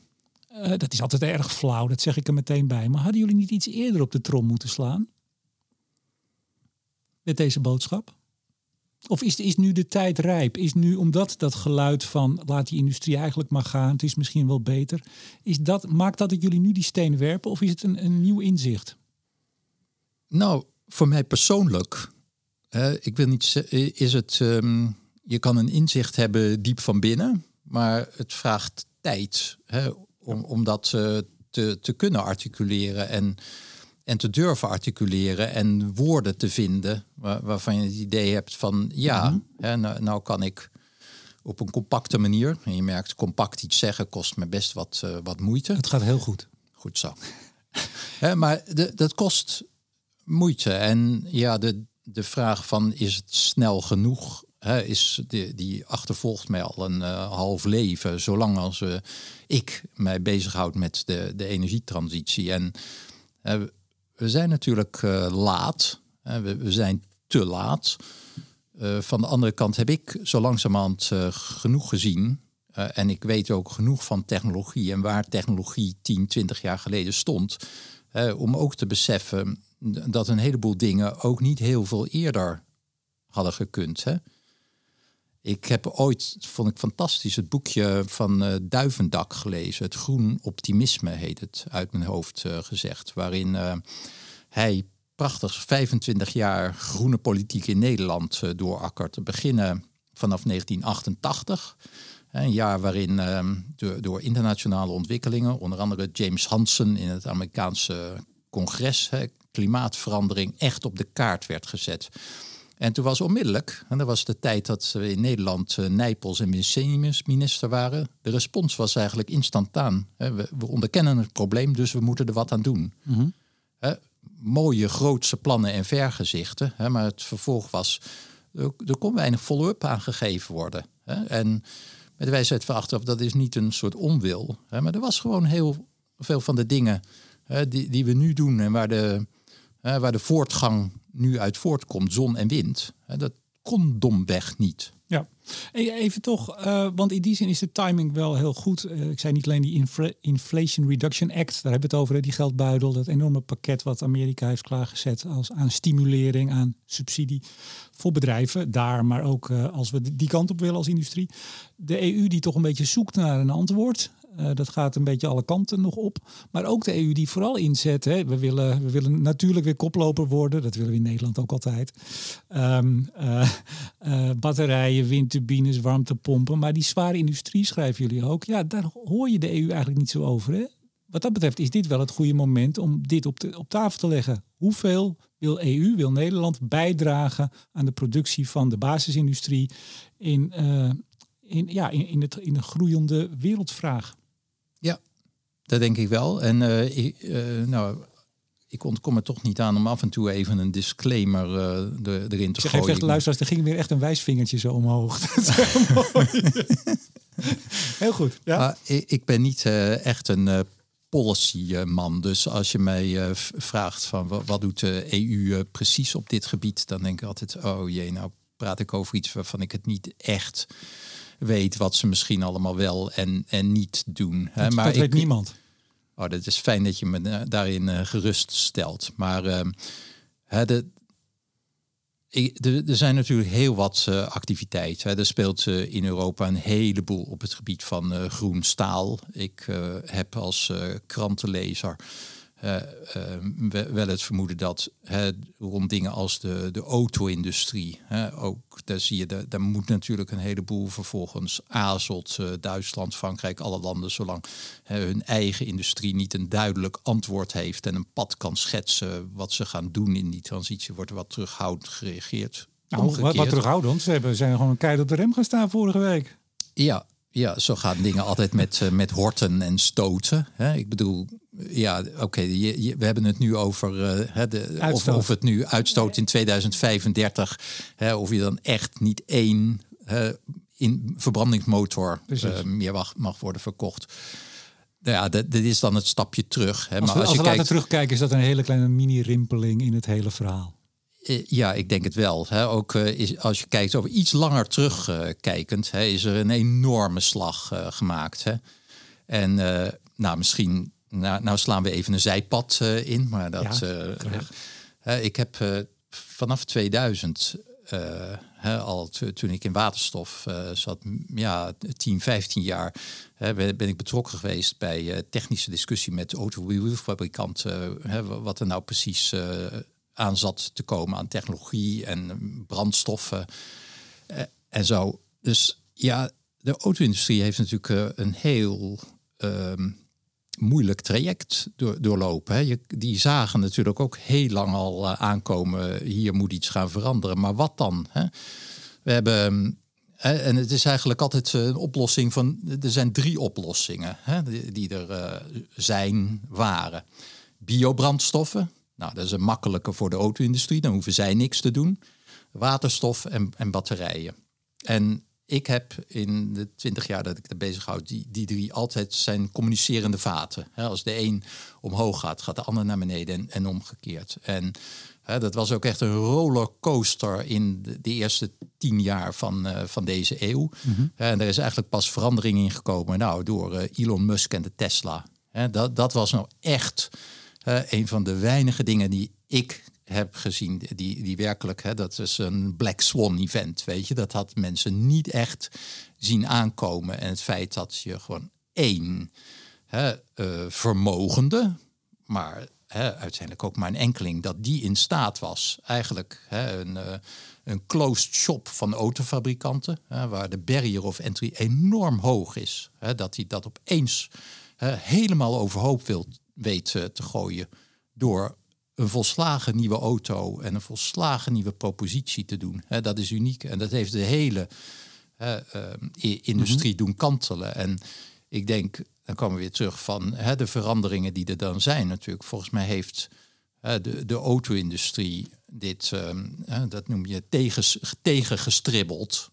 dat is altijd erg flauw, dat zeg ik er meteen bij. Maar hadden jullie niet iets eerder op de trom moeten slaan? Met deze boodschap? Of is, is nu de tijd rijp? Is nu, omdat dat geluid van laat die industrie eigenlijk maar gaan, het is misschien wel beter. Is dat, maakt dat dat jullie nu die stenen werpen of is het een, een nieuw inzicht? Nou, voor mij persoonlijk, ik wil niet is het, ehm, je kan een inzicht hebben diep van binnen, maar het vraagt tijd hè, om, om dat uh, te, te kunnen articuleren en, en te durven articuleren en woorden te vinden waar, waarvan je het idee hebt van ja, mhm. hè, nou, nou, kan ik op een compacte manier, en je merkt compact iets zeggen kost me best wat, uh, wat moeite. Het gaat heel goed. Goed zo. hè, maar de, dat kost moeite. En ja, de, de vraag van is het snel genoeg, hè, is die, die achtervolgt mij al een uh, half leven, zolang als uh, ik mij bezighoud met de, de energietransitie. En we zijn natuurlijk laat, we, we, zijn te laat. van de andere kant heb ik zo langzamerhand genoeg gezien. en ik weet ook genoeg van technologie en waar technologie 10, 20 jaar geleden stond. om ook te beseffen dat een heleboel dingen ook niet heel veel eerder hadden gekund. Hè? Ik heb ooit, vond ik fantastisch, het boekje van uh, Duivendak gelezen. Het Groen Optimisme heet het, uit mijn hoofd uh, gezegd. Waarin uh, hij prachtig 25 jaar groene politiek in Nederland doorakkert. Te beginnen vanaf 1988. Een jaar waarin door, door, internationale ontwikkelingen, onder andere James Hansen in het Amerikaanse congres, hè, klimaatverandering echt op de kaart werd gezet. En toen was onmiddellijk, en dat was de tijd dat we in Nederland uh, Nijpels en minister waren, de respons was eigenlijk instantaan. Hè, we, we, onderkennen het probleem, dus we moeten er wat aan doen. Mhm. hè, mooie grootse plannen en vergezichten, hè, maar het vervolg was, er, er kon weinig follow-up aangegeven worden. Hè, en met de wijsheid van achteraf, dat is niet een soort onwil, hè, maar er was gewoon heel veel van de dingen die, die we nu doen en waar de, waar de voortgang nu uit voortkomt, zon en wind, dat kon domweg niet. Ja, even toch, uh, want in die zin is de timing wel heel goed. Uh, ik zei niet alleen die Inflation Reduction Act, daar hebben we het over, die geldbuidel, dat enorme pakket wat Amerika heeft klaargezet als aan stimulering, aan subsidie voor bedrijven daar, maar ook uh, als we die kant op willen als industrie. De EU die toch een beetje zoekt naar een antwoord. Uh, dat gaat een beetje alle kanten nog op. Maar ook de EU die vooral inzet. Hè. We, willen, we willen natuurlijk weer koploper worden. Dat willen we in Nederland ook altijd. Um, uh, uh, batterijen, windturbines, warmtepompen. Maar die zware industrie schrijven jullie ook. Ja, daar hoor je de EU eigenlijk niet zo over. Hè? Wat dat betreft is dit wel het goede moment om dit op, de, op tafel te leggen. Hoeveel wil EU, wil Nederland bijdragen aan de productie van de basisindustrie in, in, ja, in, in, het, in de groeiende wereldvraag? Ja, dat denk ik wel. En uh, ik, uh, nou, ik ontkom er toch niet aan om af en toe even een disclaimer uh, erin te je gooien. Echt, luisteraars, er ging weer echt een wijsvingertje zo omhoog. heel goed. Ja? Maar ik, ik ben niet echt een policy man. Dus als je mij vraagt van wat, wat doet de EU precies op dit gebied, dan denk ik altijd, oh jee, nou praat ik over iets waarvan ik het niet echt weet wat ze misschien allemaal wel en, en niet doen. Hè? maar dat weet niemand. Oh, dat is fijn dat je me eh, daarin uh, gerust stelt. Maar uh, de, er zijn natuurlijk heel wat uh, activiteiten. Er speelt uh, in Europa een heleboel op het gebied van uh, groen staal. Ik heb als krantenlezer uh, wel het vermoeden dat rond dingen als de, de auto-industrie, ook daar zie je, daar, daar moet natuurlijk een heleboel vervolgens azelt uh, Duitsland, Frankrijk, alle landen, zolang hun eigen industrie niet een duidelijk antwoord heeft en een pad kan schetsen wat ze gaan doen in die transitie, wordt er wat terughoudend gereageerd. Nou, wat, wat terughoudend? Ze hebben, zijn gewoon een keihard op de rem gaan staan vorige week. Ja, ja, zo gaan dingen altijd met, uh, met horten en stoten. Hè? Ik bedoel, ja, oké, we hebben het nu over uh, de, of, of, het nu uitstoot in 2035, hè, of je dan echt niet één in verbrandingsmotor uh, meer mag, mag worden verkocht. Nou ja, dat, dat, is dan het stapje terug. Hè. Als maar als, je kijkt... terugkijken, is dat een hele kleine mini-rimpeling in het hele verhaal. Eh, ja, ik denk het wel. Hè. Ook uh, is, als je kijkt over iets langer terugkijkend, is er een enorme slag gemaakt. Hè. En nou, misschien, nou, nou, slaan we even een zijpad in, maar dat. Ja, ik heb vanaf 2000 al toen ik in waterstof zat, ja, 10, 15 jaar, ben, ben, ik betrokken geweest bij technische discussie met automobielfabrikanten. wat er nou precies aan zat te komen aan technologie en brandstoffen en zo. Dus ja, de auto-industrie heeft natuurlijk een heel um, moeilijk traject door, doorlopen. Hè. Die zagen natuurlijk ook heel lang al uh, aankomen, hier moet iets gaan veranderen. Maar wat dan? Hè? We hebben, uh, en het is eigenlijk altijd een oplossing van, er zijn drie oplossingen hè, die, er zijn, waren. Biobrandstoffen, nou dat is een makkelijke voor de auto-industrie, dan hoeven zij niks te doen. Waterstof en, en batterijen. En ik heb in de twintig jaar dat ik er bezig houd, die, die drie altijd zijn communicerende vaten. als de een omhoog gaat, gaat de ander naar beneden en, en omgekeerd. En dat was ook echt een rollercoaster in de, de eerste tien jaar van, uh, van deze eeuw. Mhm. en er is eigenlijk pas verandering in gekomen nou, door uh, Elon Musk en de Tesla. dat, dat was nou echt een van de weinige dingen die ik heb gezien, die, die werkelijk, hè, dat is een Black Swan event, weet je. Dat had mensen niet echt zien aankomen. En het feit dat je gewoon één hè, uh, vermogende, maar hè, uiteindelijk ook maar een enkeling, dat die in staat was eigenlijk hè, een, uh, een closed shop van autofabrikanten, hè, waar de barrier of entry enorm hoog is. Hè, dat hij dat opeens helemaal overhoop wil weten te gooien door een volslagen nieuwe auto en een volslagen nieuwe propositie te doen. dat is uniek en dat heeft de hele uh, industrie mhm. doen kantelen. En ik denk, dan komen we weer terug van de veranderingen die er dan zijn natuurlijk. Volgens mij heeft de, de auto-industrie dit, ehm, dat noem je, tegen, tegengestribbeld.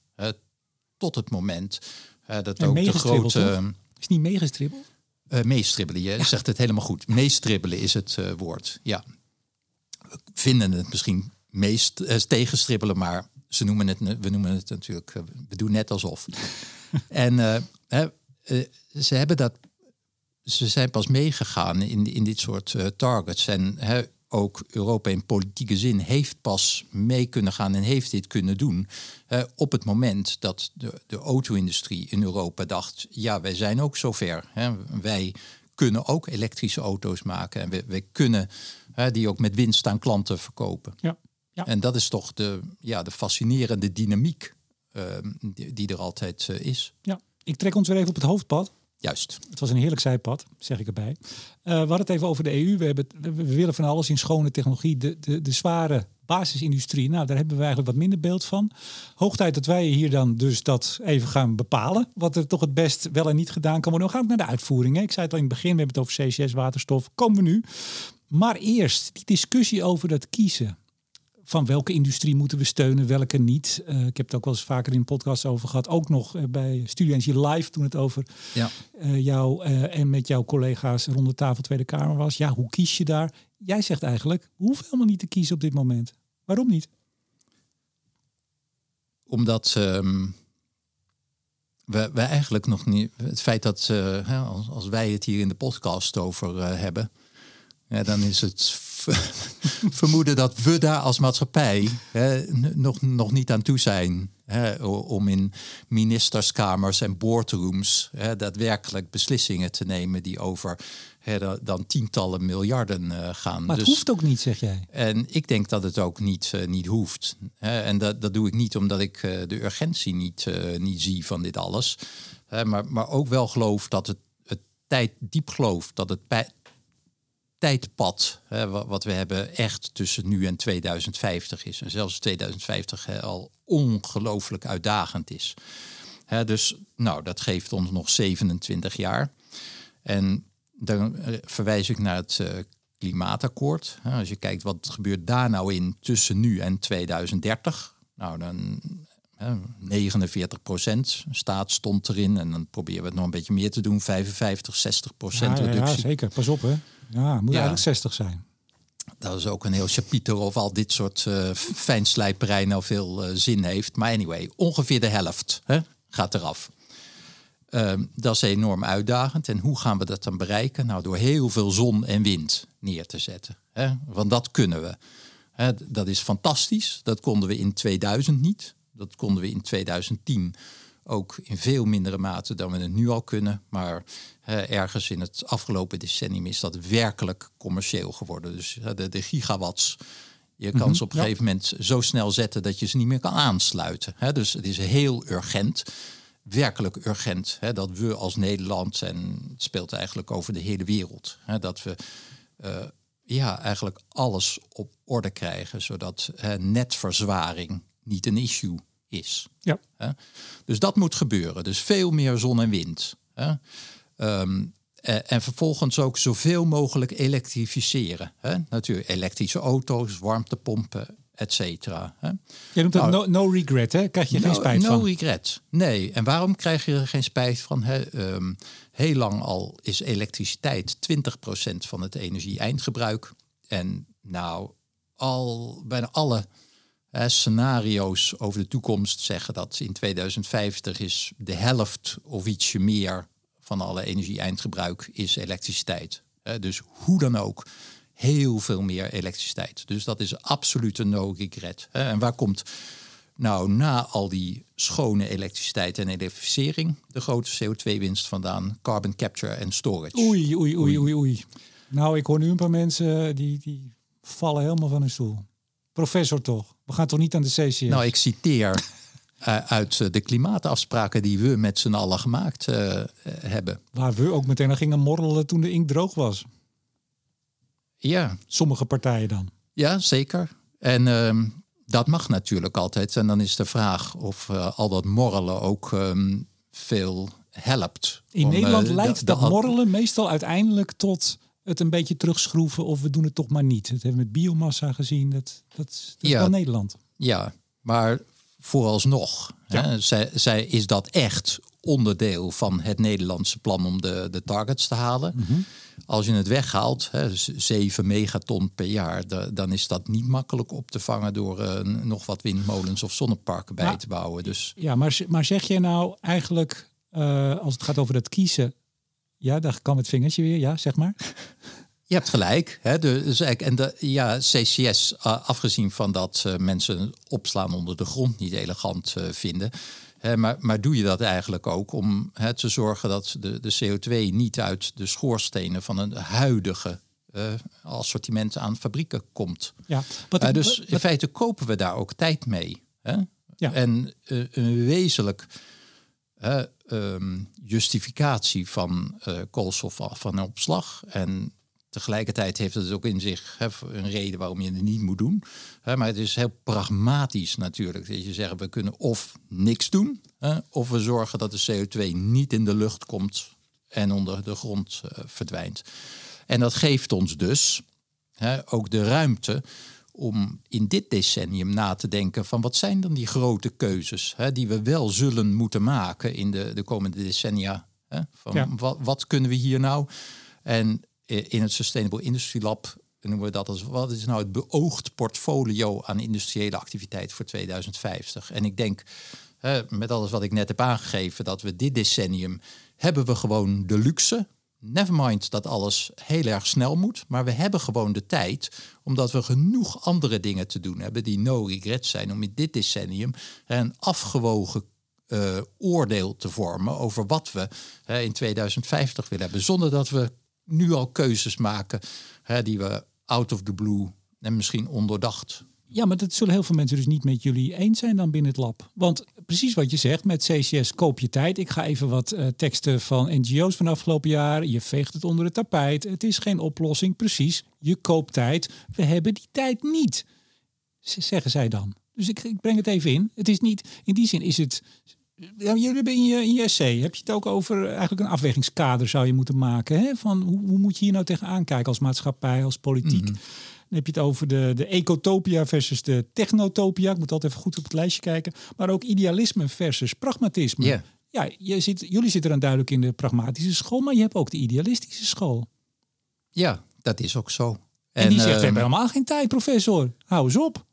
tot het moment dat ook de grote... Is niet meegestribbeld? Uh, meestribbelen, je zegt het helemaal goed. Meestribbelen is het uh, woord, ja vinden het misschien meest uh, tegenstribbelen, maar ze noemen het, we noemen het natuurlijk, uh, we doen net alsof. en uh, ze hebben dat, ze zijn pas meegegaan in, in dit soort targets. En ook Europa in politieke zin heeft pas mee kunnen gaan en heeft dit kunnen doen. op het moment dat de, de auto-industrie in Europa dacht, ja, wij zijn ook zover. Hè. Wij kunnen ook elektrische auto's maken en we, wij kunnen hè, die ook met winst aan klanten verkopen. Ja. Ja. En dat is toch de, ja, de fascinerende dynamiek ehm, die, die, er altijd uh, is. Ja, ik trek ons weer even op het hoofdpad. Juist. Het was een heerlijk zijpad, zeg ik erbij. Uh, we hadden het even over de EU. We, hebben, we willen van alles in schone technologie. De, de, de zware basisindustrie, nou, daar hebben we eigenlijk wat minder beeld van. Hoog tijd dat wij hier dan dus dat even gaan bepalen. Wat er toch het best wel en niet gedaan kan worden. Dan ga ik naar de uitvoering. Hè. Ik zei het al in het begin, we hebben het over CCS, waterstof. Komen we nu. Maar eerst die discussie over dat kiezen. Van welke industrie moeten we steunen, welke niet. Uh, ik heb het ook wel eens vaker in podcasts over gehad. Ook nog uh, bij Studie Live toen het over ja. uh, jou en met jouw collega's rond de tafel Tweede Kamer was. Ja, hoe kies je daar? Jij zegt eigenlijk, we hoeven helemaal niet te kiezen op dit moment. Waarom niet? Omdat um, we, we eigenlijk nog niet... Het feit dat, als, als wij het hier in de podcast over hebben ja, dan is het vermoeden dat we daar als maatschappij hè, nog, nog niet aan toe zijn. Hè, om in ministerskamers en boardrooms hè, daadwerkelijk beslissingen te nemen die over hè, dan tientallen miljarden uh, gaan. Maar het dus, hoeft ook niet, zeg jij. En ik denk dat het ook niet, uh, niet hoeft. Hè, en dat, dat doe ik niet omdat ik uh, de urgentie niet, niet zie van dit alles. maar, maar ook wel geloof dat het, het tijd, diep geloof dat het tijdpad hè, wat we hebben echt tussen nu en 2050 is. En zelfs 2050 hè, al ongelooflijk uitdagend is. Hè, dus nou, dat geeft ons nog 27 jaar. En dan eh, verwijs ik naar het uh, klimaatakkoord. Als je kijkt wat gebeurt daar nou in tussen nu en 2030. Nou, dan 49 procent staat stond erin. En dan proberen we het nog een beetje meer te doen. 55, 60 procent reductie. Ja, zeker. Pas op hè. Ja, moet eigenlijk 60 zijn. Dat is ook een heel chapiter of al dit soort uh, fijnslijperij nou veel uh, zin heeft. Maar anyway, ongeveer de helft hè, gaat eraf. Uh, dat is enorm uitdagend. En hoe gaan we dat dan bereiken? Nou, door heel veel zon en wind neer te zetten. Hè? Want dat kunnen we. Hè, dat is fantastisch. Dat konden we in 2000 niet. Dat konden we in 2010 ook in veel mindere mate dan we het nu al kunnen. Maar ergens in het afgelopen decennium is dat werkelijk commercieel geworden. Dus de, de gigawatts. Je kan Mhm, ze op een ja. gegeven moment zo snel zetten dat je ze niet meer kan aansluiten. Hè, dus het is heel urgent werkelijk urgent. Hè, dat we als Nederland, en het speelt eigenlijk over de hele wereld, hè, dat we eh, ja, eigenlijk alles op orde krijgen, zodat hè, netverzwaring niet een issue is. Ja. Hè. Dus dat moet gebeuren. Dus veel meer zon en wind. Hè. Ehm, eh, en vervolgens ook zoveel mogelijk elektrificeren. Hè. Natuurlijk elektrische auto's, warmtepompen, et cetera. Je noemt dat Nou, no, no regret, hè? Krijg je geen No- spijt no van. regret. Nee. En waarom krijg je er geen spijt van? Hè? Ehm, heel lang al is elektriciteit 20% van het energie-eindgebruik. En nou, al bijna alle scenario's over de toekomst zeggen dat in 2050 is de helft of ietsje meer van alle energie-eindgebruik is elektriciteit. Hè, dus hoe dan ook, heel veel meer elektriciteit. Dus dat is absoluut een no regret. En waar komt nou na al die schone elektriciteit en elektrificering de grote CO2-winst vandaan? Carbon capture en storage. Oei, oei, oei, oei, oei. Nou, ik hoor nu een paar mensen die, die vallen helemaal van hun stoel. Professor toch? We gaan toch niet aan de CCS? Nou, ik citeer eh, uit eh, de klimaatafspraken die we met z'n allen gemaakt eh, hebben. Waar we ook meteen aan gingen morrelen toen de inkt droog was. Ja, Sommige partijen dan. ja zeker. En ehm, dat mag natuurlijk altijd. En dan is de vraag of al dat morrelen ook ehm, veel helpt. In om, Nederland de- leidt de- dat de- morrelen meestal uiteindelijk tot het een beetje terugschroeven of we doen het toch maar niet. Dat hebben we met biomassa gezien. Dat, dat, is- dat is Ja. wel Nederland. Ja, maar vooralsnog hè, zij, zij is dat echt onderdeel van het Nederlandse plan om de, de targets te halen. Mhm. Als je het weghaalt, hè, dus 7 megaton per jaar, da- dan is dat niet makkelijk op te vangen door eh, nog wat windmolens of zonneparken bij Ja. te bouwen. Dus Ja, maar, maar zeg jij nou eigenlijk, eh, als het gaat over dat kiezen, ja, daar kan het vingertje weer, ja, zeg maar. Je hebt gelijk. Hè? Dus eigenlijk- en de, ja, CCS, uh, afgezien van dat uh, mensen opslaan onder de grond niet elegant uh, vinden. Hè, maar, maar doe je dat eigenlijk ook om hè, te zorgen dat de, de CO2 niet uit de schoorstenen van een huidige uh, assortiment aan fabrieken komt. Ja, wat, Uh, dus in feite kopen we daar ook tijd mee. Hè? Ja. En uh, een wezenlijk um, justificatie van uh, koolstof van opslag. En tegelijkertijd heeft het ook in zich hè, een reden waarom je het niet moet doen. Hè, maar het is heel pragmatisch natuurlijk. Dat je zegt, we kunnen of niks doen, hè, of we zorgen dat de CO2 niet in de lucht komt en onder de grond uh, verdwijnt. En dat geeft ons dus ook de ruimte om in dit decennium na te denken van wat zijn dan die grote keuzes hè, die we wel zullen moeten maken in de, de komende decennia. Hè, van Ja. wat, wat kunnen we hier nou? En in het Sustainable Industry Lab noemen we dat als wat is nou het beoogd portfolio aan industriële activiteit voor 2050? En ik denk, hè, met alles wat ik net heb aangegeven, dat we dit decennium hebben we gewoon de luxe. Nevermind dat alles heel erg snel moet, maar we hebben gewoon de tijd, omdat we genoeg andere dingen te doen hebben die no regret zijn, om in dit decennium een afgewogen uh, oordeel te vormen over wat we in 2050 willen hebben, zonder dat we nu al keuzes maken die we out of the blue en misschien ondoordacht. Ja, maar dat zullen heel veel mensen dus niet met jullie eens zijn dan binnen het lab. Want precies wat je zegt, met CCS koop je tijd. Ik ga even wat uh, teksten van NGO's van afgelopen jaar. Je veegt het onder het tapijt. Het is geen oplossing, precies. Je koopt tijd. We hebben die tijd niet, zeggen zij dan. Dus ik, ik breng het even in. Het is niet, in die zin is het jullie hebben in je, in je essay, heb je het ook over eigenlijk een afwegingskader zou je moeten maken. Hè? Van hoe, hoe moet je hier nou tegenaan kijken als maatschappij, als politiek? -hmm. Dan heb je het over de, de ecotopia versus de technotopia. Ik moet altijd even goed op het lijstje kijken. Maar ook idealisme versus pragmatisme. Yeah. Ja, je zit, jullie zitten dan duidelijk in de pragmatische school, maar je hebt ook de idealistische school. Ja, dat is ook zo. En, en die zegt, we hebben helemaal geen tijd, professor. Hou eens op.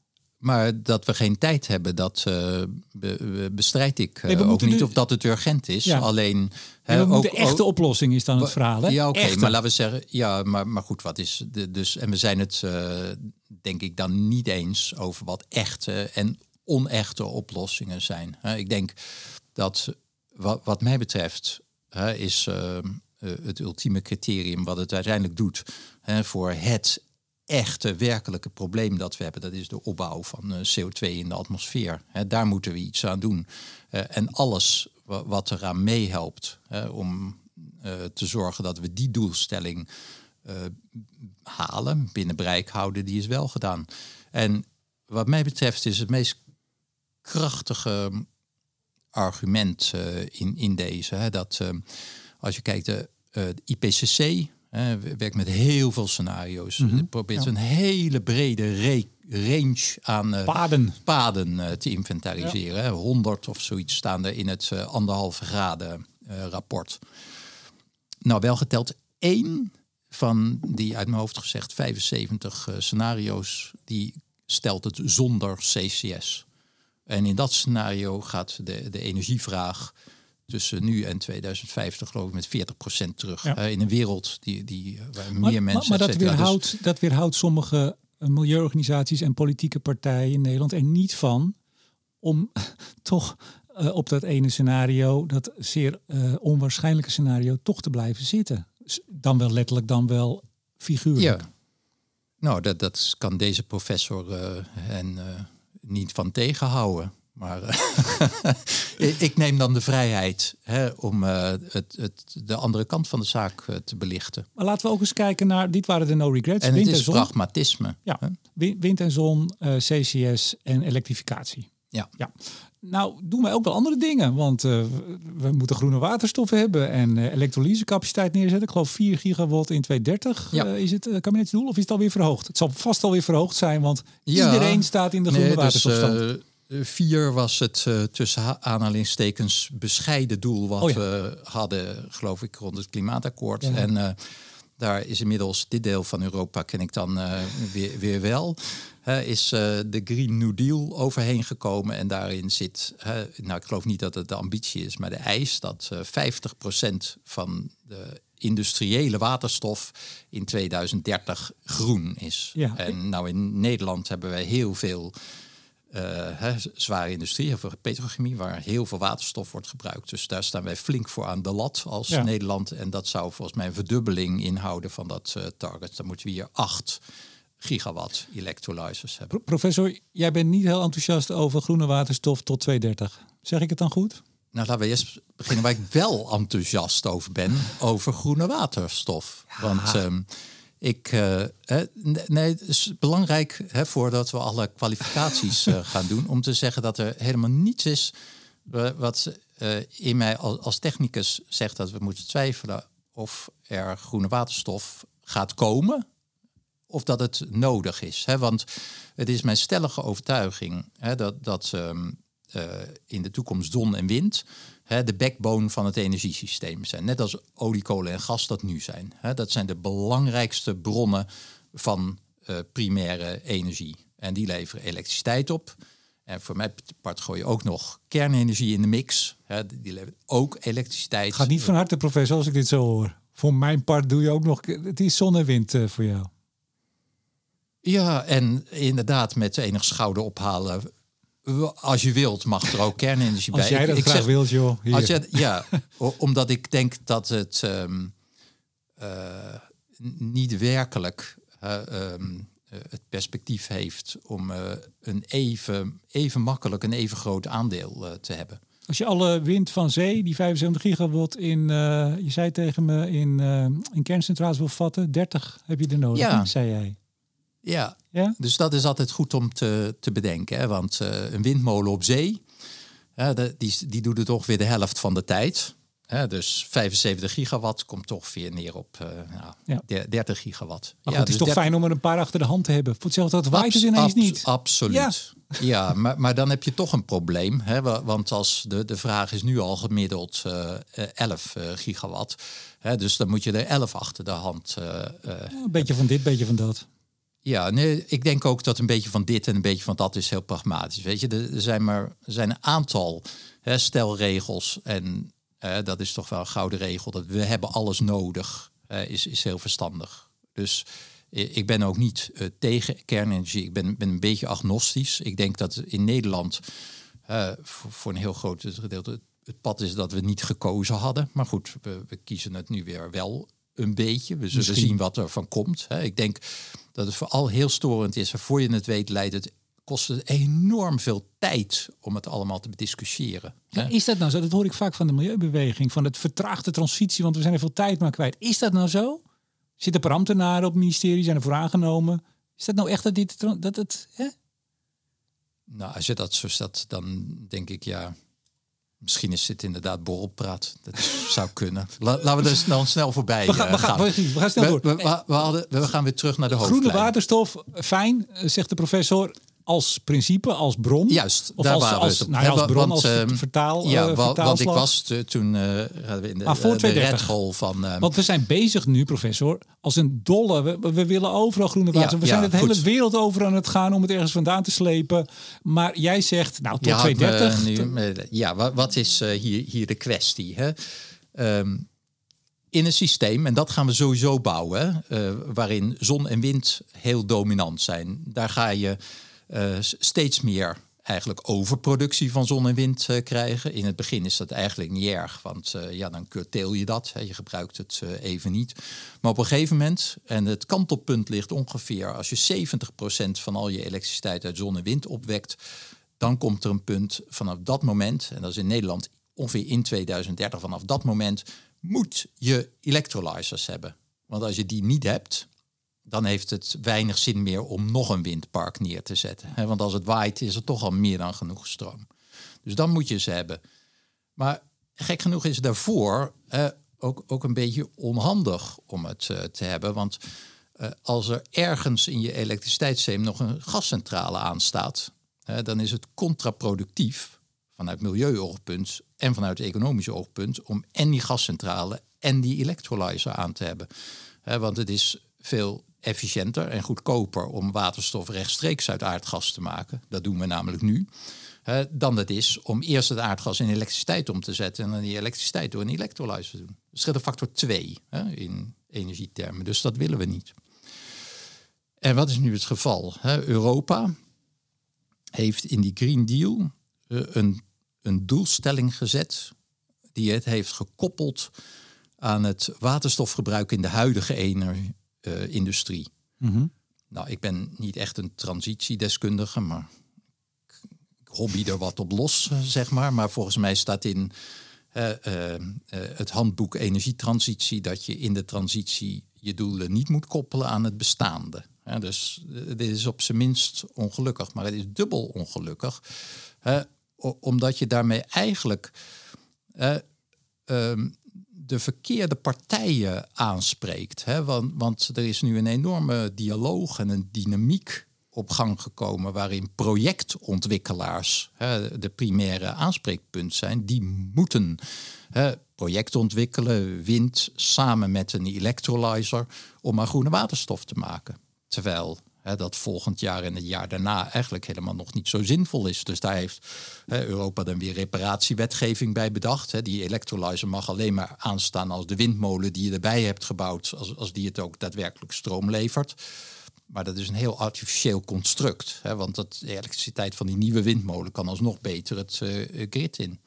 maar dat we geen tijd hebben, dat uh, be, bestrijd ik Nee, we ook niet nu- of dat het urgent is. Ja. Alleen hè, ook- echte ook- oplossing is dan het verhaal. Hè? Ja, oké, Echte. maar laten we zeggen, ja, maar, maar goed, wat is de, dus en we zijn het eh, denk ik dan niet eens over wat echte en onechte oplossingen zijn. Ik denk dat wat, wat mij betreft is eh, eh, het ultieme criterium wat het uiteindelijk doet voor het echte werkelijke probleem dat we hebben, dat is de opbouw van eh, CO2 in de atmosfeer. Daar moeten we iets aan doen. Eh, en alles wa- wat eraan meehelpt om eh, te zorgen dat we die doelstelling halen, binnen bereik houden, die is wel gedaan. En wat mij betreft is het meest krachtige argument in, in deze. Hè, dat als je kijkt, de IPCC werkt met heel veel scenario's. Het probeert ja. een hele brede re- range aan eh, Paden. paden eh, te inventariseren. hè. 100 of zoiets staan er in het eh, anderhalve graden rapport. Nou, wel geteld één van die uit mijn hoofd gezegd 75 eh, scenario's, die stelt het zonder CCS. En in dat scenario gaat de, de energievraag tussen nu en 2050 geloof ik met 40% terug. Ja. Eh, in een wereld die, die, waar meer mensen... maar, maar dat. Dus- weerhoudt, dat weerhoudt sommige eh, milieuorganisaties en politieke partijen in Nederland er niet van om toch eh, op dat ene scenario, dat zeer eh, onwaarschijnlijke scenario, toch te blijven zitten. Dan wel letterlijk, dan wel figuurlijk. Ja. Nou, dat, dat kan deze professor eh, en eh, niet van tegenhouden. Maar eh, ik- neem dan de vrijheid hè, om eh, het, het, de andere kant van de zaak eh, te belichten. Maar laten we ook eens kijken naar, dit waren de no regrets, En wind het en is zon. pragmatisme. Ja, hè. wind en zon, CCS en elektrificatie. Ja. Ja. Nou, doen wij ook wel andere dingen. Want we- moeten groene waterstof hebben en elektrolysecapaciteit neerzetten. Ik geloof 4 gigawatt in 2030 Ja. eh, is het kabinetsdoel. Of is het alweer verhoogd? Het zal vast alweer verhoogd zijn, want Ja. iedereen staat in de groene Nee, dus, waterstofstand. Vier was het eh, tussen ha- aanhalingstekens bescheiden doel wat Oh ja. we hadden, geloof ik, rond het klimaatakkoord. Ja. En eh, daar is inmiddels dit deel van Europa, ken ik dan eh, weer, weer wel, is de Green New Deal overheen gekomen. En daarin zit, nou ik geloof niet dat het de ambitie is, maar de eis dat eh 50% van de industriële waterstof in 2030 groen is. Ja. En nou in Nederland hebben wij heel veel hè, z- zware industrie, of petrochemie, waar heel veel waterstof wordt gebruikt. Dus daar staan wij flink voor aan de lat als Ja. Nederland. En dat zou volgens mij een verdubbeling inhouden van dat eh, target. Dan moeten we hier 8 gigawatt electrolyzers hebben. Pro- professor, jij bent niet heel enthousiast over groene waterstof tot 2030. Zeg ik het dan goed? Nou, laten we eerst beginnen waar ik wel enthousiast over ben, over groene waterstof. Want ehm, ik, n- nee, het is belangrijk hè, voordat we alle kwalificaties eh, gaan doen, om te zeggen dat er helemaal niets is wat eh, in mij als, als technicus zegt dat we moeten twijfelen of er groene waterstof gaat komen of dat het nodig is. Hè? Want het is mijn stellige overtuiging hè, dat, dat ehm, eh, in de toekomst zon en wind hè, de backbone van het energiesysteem zijn. Net als olie, kolen en gas dat nu zijn. Hè? Dat zijn de belangrijkste bronnen van eh, primaire energie. En die leveren elektriciteit op. En voor mij part gooi je ook nog kernenergie in de mix. Hè? Die levert ook elektriciteit. Het gaat niet van harte, professor, als ik dit zo hoor. Voor mijn part doe je ook nog... Het is zon en wind eh, voor jou. Ja, en inderdaad met enig schouder ophalen. Als je wilt, mag er ook kernenergie Als bij. jij dat graag zeg, wilt, joh. Hier. Als je, ja, omdat ik denk dat het ehm, eh, niet werkelijk eh, ehm, eh, het perspectief heeft om eh, een even, even makkelijk een even groot aandeel te hebben. Als je alle wind van zee, die 75 gigawatt in, je zei tegen me, in, eh, in kerncentrales wil vatten, 30 heb je er nodig, Ja. zei jij. Ja, Ja? Dus dat is altijd goed om te, te bedenken. Hè? Want eh, een windmolen op zee, die, die doet het ongeveer de helft van de tijd. Dus 75 gigawatt komt toch weer neer op nou, Ja. de- 30 gigawatt. Maar Ja, goed, het is dus toch 30 fijn om er een paar achter de hand te hebben. Voor hetzelfde dat waait het ineens niet. Absoluut. Ja, maar, maar dan heb je toch een probleem. Hè? wa- Want als de, de vraag is nu al gemiddeld eh, eh, 11 eh, gigawatt. Hè? Dus dan moet je er 11 achter de hand. Een beetje van dit, beetje van dat. Ja, nee, ik denk ook dat een beetje van dit en een beetje van dat is heel pragmatisch. Weet je, er zijn maar er zijn een aantal hè, stelregels en dat is toch wel een gouden regel. Dat we hebben alles nodig, is, is heel verstandig. Dus ik ben ook niet uh, tegen kernenergie. Ik ben, ben een beetje agnostisch. Ik denk dat in Nederland voor, voor, een heel groot gedeelte het pad is dat we niet gekozen hadden. Maar goed, we, we kiezen het nu weer wel een beetje. We zullen zien wat er van komt. Ik denk dat het vooral heel storend is. Voor je het weet, leidt het kost het enorm veel tijd om het allemaal te bediscussiëren. Ja, is dat nou zo? Dat hoor ik vaak van de milieubeweging, van het vertraagde transitie, want we zijn er veel tijd maar kwijt. Is dat nou zo? Zitten er ambtenaren op het ministerie, zijn er voor aangenomen? Is dat nou echt dat dit dat het? Hè? Nou, als je dat zo staat, dan denk ik ja. Misschien is dit inderdaad borrelpraat. Dat zou kunnen. laten we er dan snel voorbij we gaan. We gaan, we gaan snel door. We, we, we, hadden, we gaan weer terug naar de hoofdlijn. Groene waterstof, fijn, zegt de professor als principe, als bron. Juist, of daar als, waren als, nou, als bron, want, als ehm, vertaal. Ja, uh, want ik was toen uh, in de, ah, voor de Red van. Uh, want we zijn bezig nu, professor, als een dolle. We, we willen overal groene water. we zijn het hele wereld over aan het gaan om het ergens vandaan te slepen. Maar jij zegt, nou, tot 2030. ja, wat, is hier, hier de kwestie? Hè? Um, in een systeem, en dat gaan we sowieso bouwen, waarin zon en wind heel dominant zijn. Daar ga je steeds meer eigenlijk overproductie van zon en wind uh, krijgen. In het begin is dat eigenlijk niet erg, want uh, ja, dan curtail je dat. Hè, je gebruikt het even niet. Maar op een gegeven moment, en het kantelpunt ligt ongeveer als je 70% van al je elektriciteit uit zon en wind opwekt, dan komt er een punt vanaf dat moment, en dat is in Nederland ongeveer in 2030, vanaf dat moment moet je electrolyzers hebben. Want als je die niet hebt, dan heeft het weinig zin meer om nog een windpark neer te zetten. Want als het waait is er toch al meer dan genoeg stroom. Dus dan moet je ze hebben. Maar gek genoeg is daarvoor ook, ook een beetje onhandig om het eh, te hebben. Want eh, als er ergens in je elektriciteitssysteem nog een gascentrale aanstaat, dan is het contraproductief vanuit milieuoogpunt en vanuit economisch oogpunt om en die gascentrale en die electrolyzer aan te hebben. want het is veel efficiënter en goedkoper om waterstof rechtstreeks uit aardgas te maken. Dat doen we namelijk nu. dan het is om eerst het aardgas in elektriciteit om te zetten en dan die elektriciteit door een elektrolyzer te doen. Dat scheelt een factor 2 in energietermen, dus dat willen we niet. En wat is nu het geval? Europa heeft in die Green Deal eh, een, een doelstelling gezet die het heeft gekoppeld aan het waterstofgebruik in de huidige energie uh, industrie. Mhm. Nou, ik ben niet echt een transitiedeskundige, maar ik hobby er wat op los, eh, zeg maar. Maar volgens mij staat in uh, het handboek Energietransitie dat je in de transitie je doelen niet moet koppelen aan het bestaande. dus dit is op zijn minst ongelukkig, maar het is dubbel ongelukkig, omdat je daarmee eigenlijk ehm, de verkeerde partijen aanspreekt. Hè? Want, want er is nu een enorme dialoog en een dynamiek op gang gekomen waarin projectontwikkelaars hè, de primaire aanspreekpunt zijn. Die moeten hè, project ontwikkelen, wind, samen met een electrolyzer om maar groene waterstof te maken. Terwijl dat volgend jaar en het jaar daarna eigenlijk helemaal nog niet zo zinvol is. Dus daar heeft Europa dan weer reparatiewetgeving bij bedacht. die electrolyzer mag alleen maar aanstaan als de windmolen die je erbij hebt gebouwd, als, als die het ook daadwerkelijk stroom levert. Maar dat is een heel artificieel construct. want dat, de elektriciteit van die nieuwe windmolen kan alsnog beter het uh, grid in.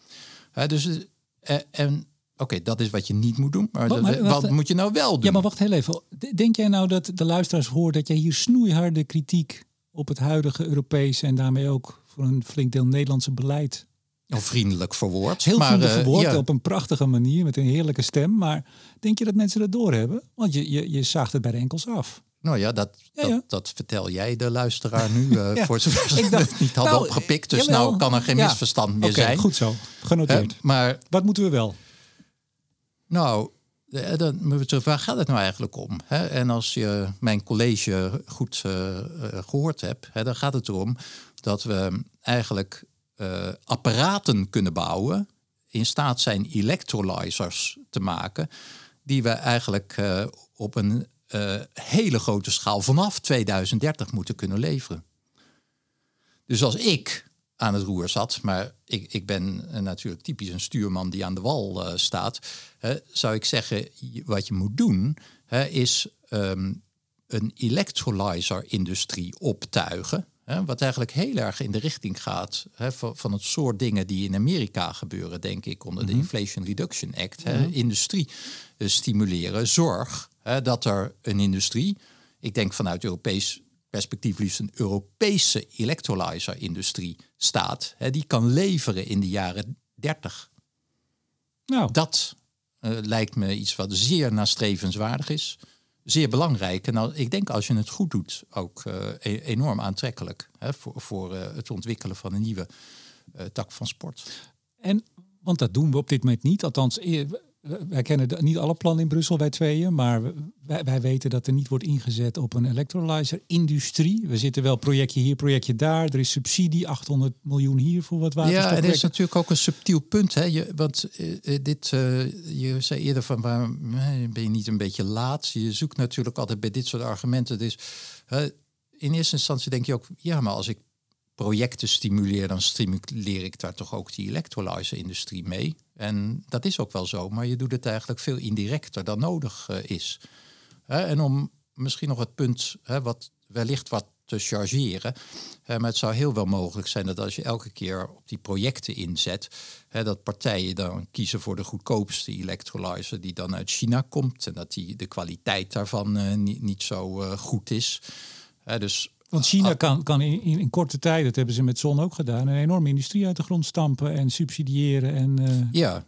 dus, uh, en Oké, dat is wat je niet moet doen. Maar, wat, moet je nou wel doen? Ja, maar wacht heel even. Denk jij nou dat de luisteraars horen dat jij hier snoeiharde kritiek op het huidige Europese en daarmee ook voor een flink deel Nederlandse beleid of vriendelijk verwoord. Heel maar, vriendelijk uh, verwoord, op een prachtige manier, met een heerlijke stem. Maar denk je dat mensen dat doorhebben? Want je, je, je zaagt het bij de enkels af. Nou ja, dat, dat, dat, vertel jij de luisteraar nu. Uh, voor zover ik dacht, het niet hadden nou, opgepikt. Dus nou kan er geen misverstand meer zijn. Goed zo, genoteerd. Uh, maar wat moeten we wel? Nou, dan, waar gaat het nou eigenlijk om? Hè? En als je mijn college goed uh, gehoord hebt, hè, dan gaat het erom dat we eigenlijk apparaten kunnen bouwen, in staat zijn electrolyzers te maken, die we eigenlijk op een hele grote schaal vanaf 2030 moeten kunnen leveren. Dus als ik aan het roer zat, maar ik, ik ben natuurlijk typisch een stuurman die aan de wal uh, staat, zou ik zeggen, wat je moet doen, is um, een electrolyzer-industrie optuigen. Hè, wat eigenlijk heel erg in de richting gaat van, van, het soort dingen die in Amerika gebeuren, denk ik, onder de mhm. Inflation Reduction Act. Industrie uh, stimuleren. Zorg dat er een industrie, ik denk vanuit Europees perspectief liefst een Europese electrolyzer-industrie staat, hè, die kan leveren in de jaren 30. Nou. Dat uh, lijkt me iets wat zeer nastrevenswaardig is zeer belangrijk. En nou, ik denk als je het goed doet, ook uh, enorm aantrekkelijk hè, voor, voor uh, het ontwikkelen van een nieuwe tak van sport. En, want dat doen we op dit moment niet. Althans, wij kennen niet alle plannen in Brussel, wij tweeën, maar wij, wij, weten dat er niet wordt ingezet op een electrolyzer-industrie. We zitten wel projectje hier, projectje daar. Er is subsidie, 800 miljoen hier voor wat waterstof. Ja, en dat is natuurlijk ook een subtiel punt. Hè? Je, want uh, dit, uh, je zei eerder van, ben je niet een beetje laat? Je zoekt natuurlijk altijd bij dit soort argumenten. Dus in eerste instantie denk je ook, ja, maar als ik projecten stimuleer, dan stimuleer ik daar toch ook die electrolyzer-industrie mee. En dat is ook wel zo, maar je doet het eigenlijk veel indirecter dan nodig uh, is. en om misschien nog het punt wat wellicht wat te chargeren. maar het zou heel wel mogelijk zijn dat als je elke keer op die projecten inzet, dat partijen dan kiezen voor de goedkoopste electrolyzer die dan uit China komt en dat die, de kwaliteit daarvan uh, niet, niet, zo uh, goed is. dus want China ah. kan, kan in, in, korte tijd, dat hebben ze met zon ook gedaan, een enorme industrie uit de grond stampen en subsidiëren. En, uh, ja,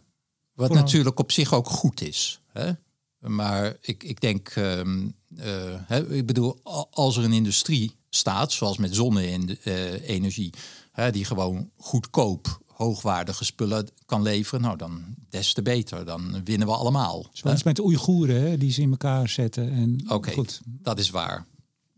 wat natuurlijk op zich ook goed is. Hè? Maar ik, ik denk, um, uh, hè, ik bedoel, als er een industrie staat, zoals met zonne-energie, uh, die gewoon goedkoop hoogwaardige spullen kan leveren, nou dan des te beter. Dan winnen we allemaal. Zoals met de Oeigoeren, die ze in elkaar zetten. Oké, dat is waar.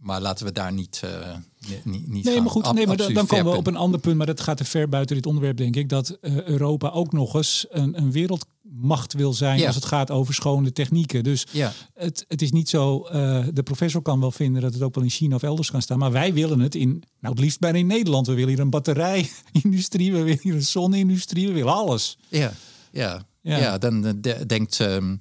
Maar laten we daar niet, uh, niet, niet Nee, maar goed, nee, maar dan, komen we op een ander punt. Maar dat gaat te ver buiten dit onderwerp, denk ik. Dat uh, Europa ook nog eens een, een wereldmacht wil zijn als het gaat over schone technieken. Dus ja. het, het is niet zo, uh, de professor kan wel vinden dat het ook wel in China of elders kan staan. Maar wij willen het in, nou het liefst bijna in Nederland. We willen hier een batterijindustrie, we willen hier een zonne-industrie, we willen alles. Ja, ja, ja. ja dan denkt, um,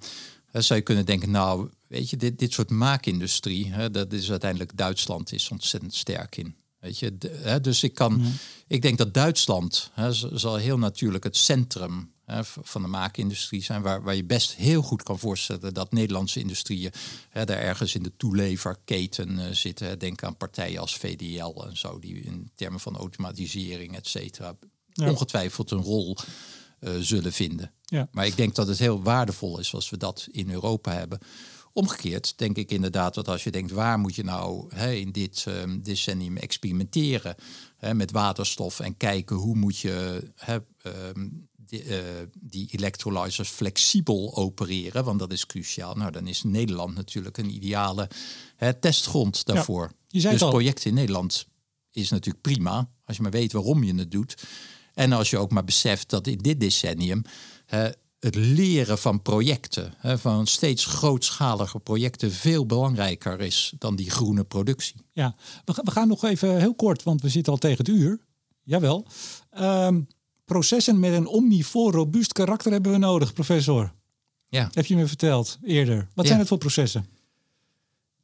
zou je kunnen denken, nou Weet je, dit, dit soort maakindustrie, hè, dat is uiteindelijk Duitsland is ontzettend sterk in. Weet je, hè, dus ik kan, ik denk dat Duitsland hè, zal heel natuurlijk het centrum hè, van de maakindustrie zijn, waar, waar je best heel goed kan voorstellen dat Nederlandse industrieën hè, daar ergens in de toeleverketen uh, zitten. Denk aan partijen als VDL en zo, die in termen van automatisering, et cetera, ongetwijfeld een rol uh, zullen vinden. Ja. Maar ik denk dat het heel waardevol is als we dat in Europa hebben. Omgekeerd denk ik inderdaad dat als je denkt waar moet je nou hè, in dit um, decennium experimenteren hè, met waterstof en kijken hoe moet je hè, um, die, uh, die electrolyzers flexibel opereren, want dat is cruciaal. Nou, dan is Nederland natuurlijk een ideale hè, testgrond daarvoor. Ja, dus project in Nederland is natuurlijk prima als je maar weet waarom je het doet. En als je ook maar beseft dat in dit decennium het leren van projecten, hè, van steeds grootschalige projecten, veel belangrijker is dan die groene productie. Ja, we, gaan nog even heel kort, want we zitten al tegen het uur. Jawel. Um, processen met een omnivoor robuust karakter hebben we nodig, professor. Ja. Heb je me verteld eerder. Wat zijn het voor processen?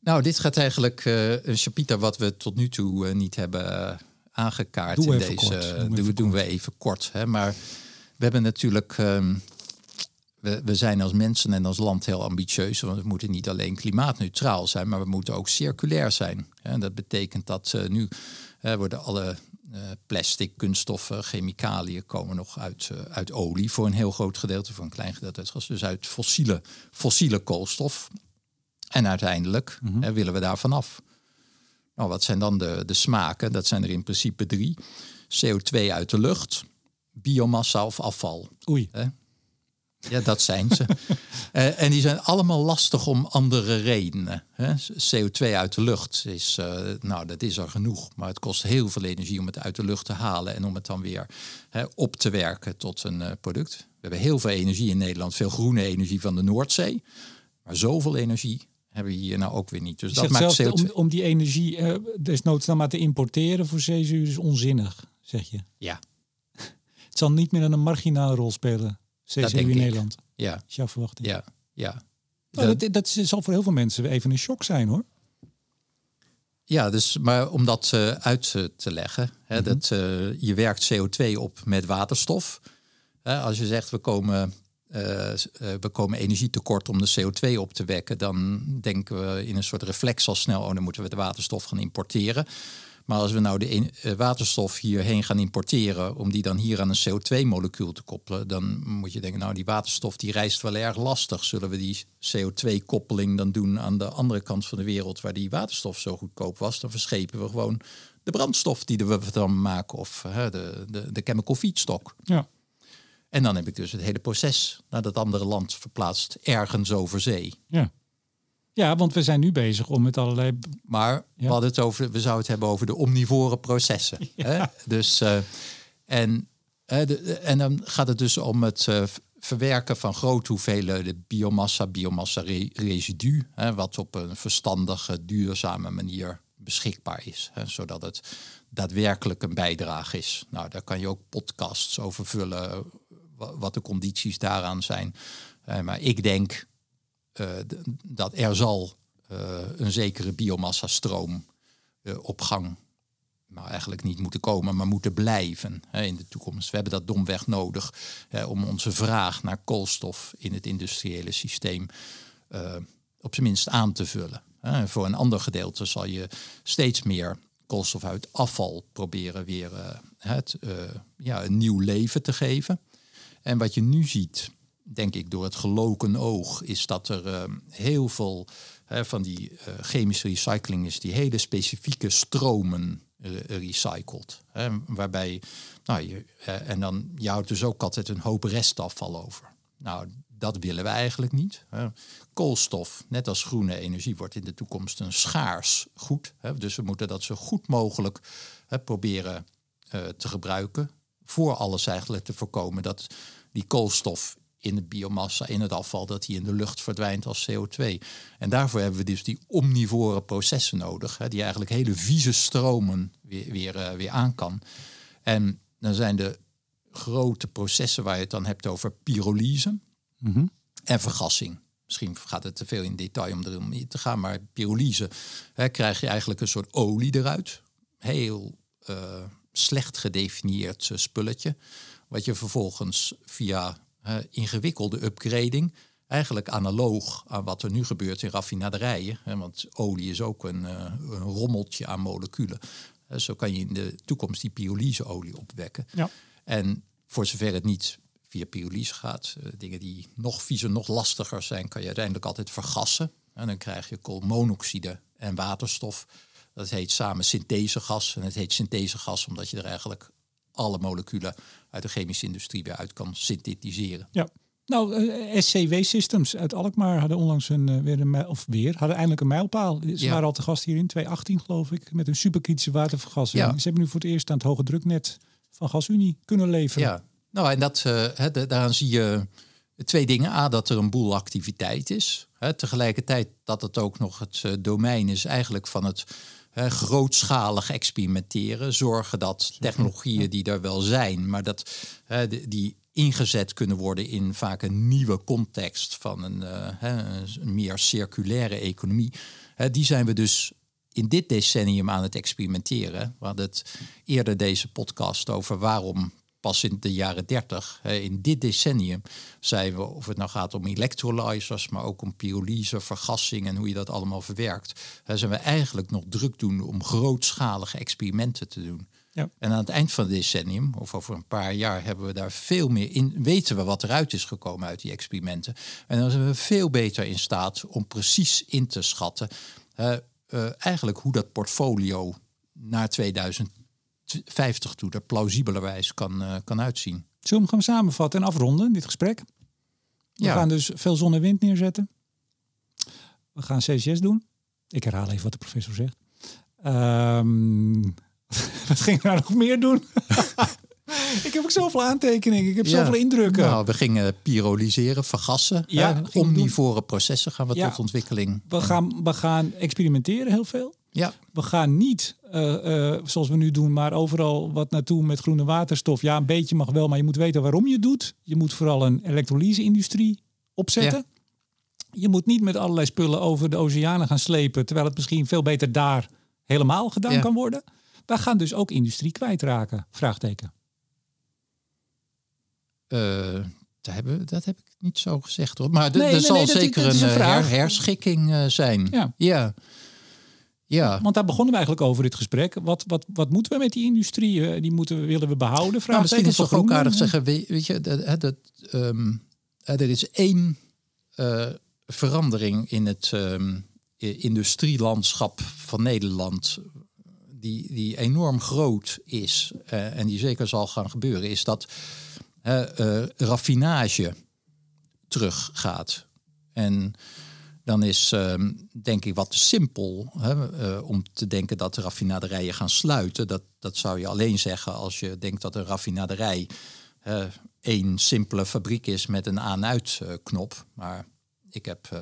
Nou, dit gaat eigenlijk uh, een chapiter wat we tot nu toe uh, niet hebben uh, aangekaart. Doe in deze, Doe, doen, doen we even kort. Hè? Maar we hebben natuurlijk um, we, we zijn als mensen en als land heel ambitieus, want we moeten niet alleen klimaatneutraal zijn, maar we moeten ook circulair zijn. En dat betekent dat uh, nu uh, worden alle uh, plastic, kunststoffen, chemicaliën komen nog uit, uit olie voor een heel groot gedeelte, voor een klein gedeelte uit gas, dus uit fossiele, fossiele koolstof. En uiteindelijk mm -hmm. willen we daar vanaf. Nou, wat zijn dan de, de smaken? Dat zijn er in principe drie. CO2 uit de lucht, biomassa of afval. Oei. Ja, dat zijn ze. uh, en die zijn allemaal lastig om andere redenen. Hè? CO2 uit de lucht is, uh, nou, dat is er genoeg. Maar het kost heel veel energie om het uit de lucht te halen en om het dan weer hè, op te werken tot een uh, product. We hebben heel veel energie in Nederland, veel groene energie van de Noordzee. Maar zoveel energie hebben we hier nou ook weer niet. Dus Je dat maakt zelfs CO2... om, om die energie eh, desnoods dan maar te importeren voor zeezuur is onzinnig, zeg je. Ja, Het zal niet meer een marginale rol spelen, CCU in ik. Nederland. ja, Is jouw verwachting? ja, ja. Nou, dat, dat zal voor heel veel mensen even een shock zijn hoor. Ja, dus, maar om dat eh, uit te leggen, hè, Mhm. dat, eh, je werkt CO2 op met waterstof. Als je zegt we komen, eh, we komen energietekort om de CO2 op te wekken, dan denken we in een soort reflex al snel, oh dan moeten we de waterstof gaan importeren. Maar als we nou de eh, waterstof hierheen gaan importeren, om die dan hier aan een CO2-molecuul te koppelen, dan moet je denken, nou die waterstof die reist wel erg lastig. Zullen we die CO2-koppeling dan doen aan de andere kant van de wereld, waar die waterstof zo goedkoop was? Dan verschepen we gewoon de brandstof die we dan maken, of hè, de, de, de chemical feedstock. Ja. En dan heb ik dus het hele proces naar dat andere land verplaatst, ergens over zee. Ja. Ja, want we zijn nu bezig om met allerlei... Maar we, hadden het over, we zouden het hebben over de omnivore processen. Hè? Dus, eh, en, de, en dan gaat het dus om het eh, verwerken van grote hoeveelheden biomassa, biomassa-residu, hè, wat op een verstandige, duurzame manier beschikbaar is. Hè, zodat het daadwerkelijk een bijdrage is. Nou, daar kan je ook podcasts over vullen, wa- wat de condities daaraan zijn. Eh, maar ik denk dat er zal eh, een zekere biomassa-stroom eh, op gang nou, eigenlijk niet moeten komen, maar moeten blijven hè, in de toekomst. We hebben dat domweg nodig hè, om onze vraag naar koolstof in het industriële systeem eh, op zijn minst aan te vullen. Hè. Voor een ander gedeelte zal je steeds meer koolstof uit afval proberen weer eh, het, eh, ja, een nieuw leven te geven. En wat je nu ziet, denk ik, door het geloken oog, is dat er eh, heel veel van die eh, chemische recycling is, die hele specifieke stromen re- recycled. Hè, waarbij, nou, je, eh, en dan, je houdt dus ook altijd een hoop restafval over. Nou, dat willen we eigenlijk niet. Hè. Koolstof, net als groene energie, wordt in de toekomst een schaars goed. Hè. Dus we moeten dat zo goed mogelijk proberen eh, te gebruiken. Voor alles eigenlijk te voorkomen dat die koolstof in de biomassa, in het afval, dat die in de lucht verdwijnt als CO2. En daarvoor hebben we dus die omnivore processen nodig, hè, die eigenlijk hele vieze stromen weer, weer, eh, weer aan kan. En dan zijn de grote processen waar je het dan hebt over pyrolyse en vergassing. Misschien gaat het te veel in detail om erom in te gaan, maar pyrolyse hè, krijg je eigenlijk een soort olie eruit. Heel eh, slecht gedefinieerd eh, spulletje. Wat je vervolgens via eh, ingewikkelde upgrading, eigenlijk analoog aan wat er nu gebeurt in raffinaderijen. Hè, want olie is ook een, eh, een rommeltje aan moleculen. Eh, zo kan je in de toekomst die pyrolyseolie opwekken. Ja. En voor zover het niet via pyrolyse gaat, dingen die nog viezer, nog lastiger zijn, kan je uiteindelijk altijd vergassen. En dan krijg je koolmonoxide en waterstof. Dat heet samen synthesegas. En het heet synthesegas omdat je er eigenlijk alle moleculen uit de chemische industrie weer uit kan synthetiseren. Ja. Nou, eh, SCW Systems uit Alkmaar hadden onlangs een, eh, weer een mijl, of weer, hadden eindelijk een mijlpaal. Ze Ja. waren al te gast hier in 2018 geloof ik, met een superkritische watervergassing. Ja. Ze hebben nu voor het eerst aan het hoge druknet van GasUnie kunnen leveren. Ja, nou en dat, eh, hè, da- daaraan zie je twee dingen. A, dat er een boel activiteit is. Hè, tegelijkertijd dat het ook nog het eh, domein is eigenlijk van het grootschalig experimenteren. Zorgen dat technologieën die er wel zijn, maar dat die ingezet kunnen worden in vaak een nieuwe context van een, eh, een meer circulaire economie. Die zijn we dus in dit decennium aan het experimenteren. We hadden het eerder deze podcast over waarom pas in de jaren 30, hè, in dit decennium, zijn we, of het nou gaat om electrolyzers, maar ook om pyrolyse, vergassing en hoe je dat allemaal verwerkt, hè, zijn we eigenlijk nog druk doen om grootschalige experimenten te doen. Ja. En aan het eind van het decennium, of over een paar jaar, hebben we daar veel meer in. Weten we wat eruit is gekomen uit die experimenten. En dan zijn we veel beter in staat om precies in te schatten. eh, eigenlijk hoe dat portfolio naar 2050 toe er plausibelerwijs kan, eh, kan uitzien. Zullen we hem gaan samenvatten en afronden, dit gesprek? We Ja. gaan dus veel zon en wind neerzetten. We gaan CCS doen. Ik herhaal even wat de professor zegt. Ehm, wat ging ik nou nog meer doen? ik heb ook zoveel aantekeningen. Ik heb zoveel indrukken. Nou, we gingen pyrolyseren, vergassen. Ja, omnivore processen gaan we tot ontwikkeling. We gaan, we gaan experimenteren heel veel. Ja. We gaan niet, uh, uh, zoals we nu doen, maar overal wat naartoe met groene waterstof. Ja, een beetje mag wel, maar je moet weten waarom je het doet. Je moet vooral een elektrolyse-industrie opzetten. Je moet niet met allerlei spullen over de oceanen gaan slepen, terwijl het misschien veel beter daar helemaal gedaan kan worden. We gaan dus ook industrie kwijtraken? Vraagteken. Uh, dat, hebben, dat heb ik niet zo gezegd hoor. Maar er zal zeker een, een herschikking zijn. Ja. ja. Ja. Want daar begonnen we eigenlijk over dit gesprek. Wat, wat, wat moeten we met die industrie? Die moeten we, willen we behouden? Vraag nou, misschien is toch ook aardig zeggen. Weet je, dat, dat, um, er is één uh, verandering in het um, industrielandschap van Nederland. Die, die enorm groot is uh, en die zeker zal gaan gebeuren, is dat uh, raffinage teruggaat. En dan is ehm, denk ik wat te simpel hè, uh, om te denken dat de raffinaderijen gaan sluiten. Dat, dat zou je alleen zeggen als je denkt dat een raffinaderij uh, één simpele fabriek is met een aan-uit knop. Maar ik heb uh,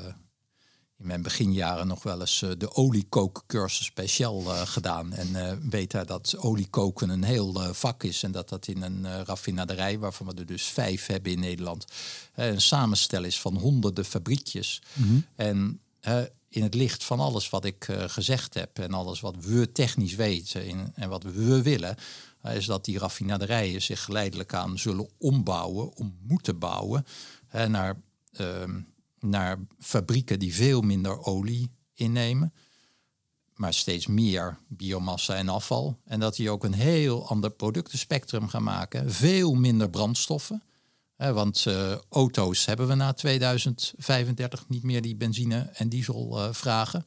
in mijn beginjaren nog wel eens uh, de oliekookcursus speciaal uh, gedaan. En weet daar dat oliekoken een heel vak is. En dat dat in een raffinaderij, waarvan we er dus vijf hebben in Nederland, een samenstel is van honderden fabriekjes. Mm -hmm. En in het licht van alles wat ik gezegd heb en alles wat we technisch weten en wat we willen, is dat die raffinaderijen zich geleidelijk aan zullen ombouwen, om moeten bouwen, naar ehm, naar fabrieken die veel minder olie innemen, maar steeds meer biomassa en afval. En dat die ook een heel ander productenspectrum gaan maken. Veel minder brandstoffen. want uh, auto's hebben we na 2035 niet meer die benzine en diesel uh, vragen.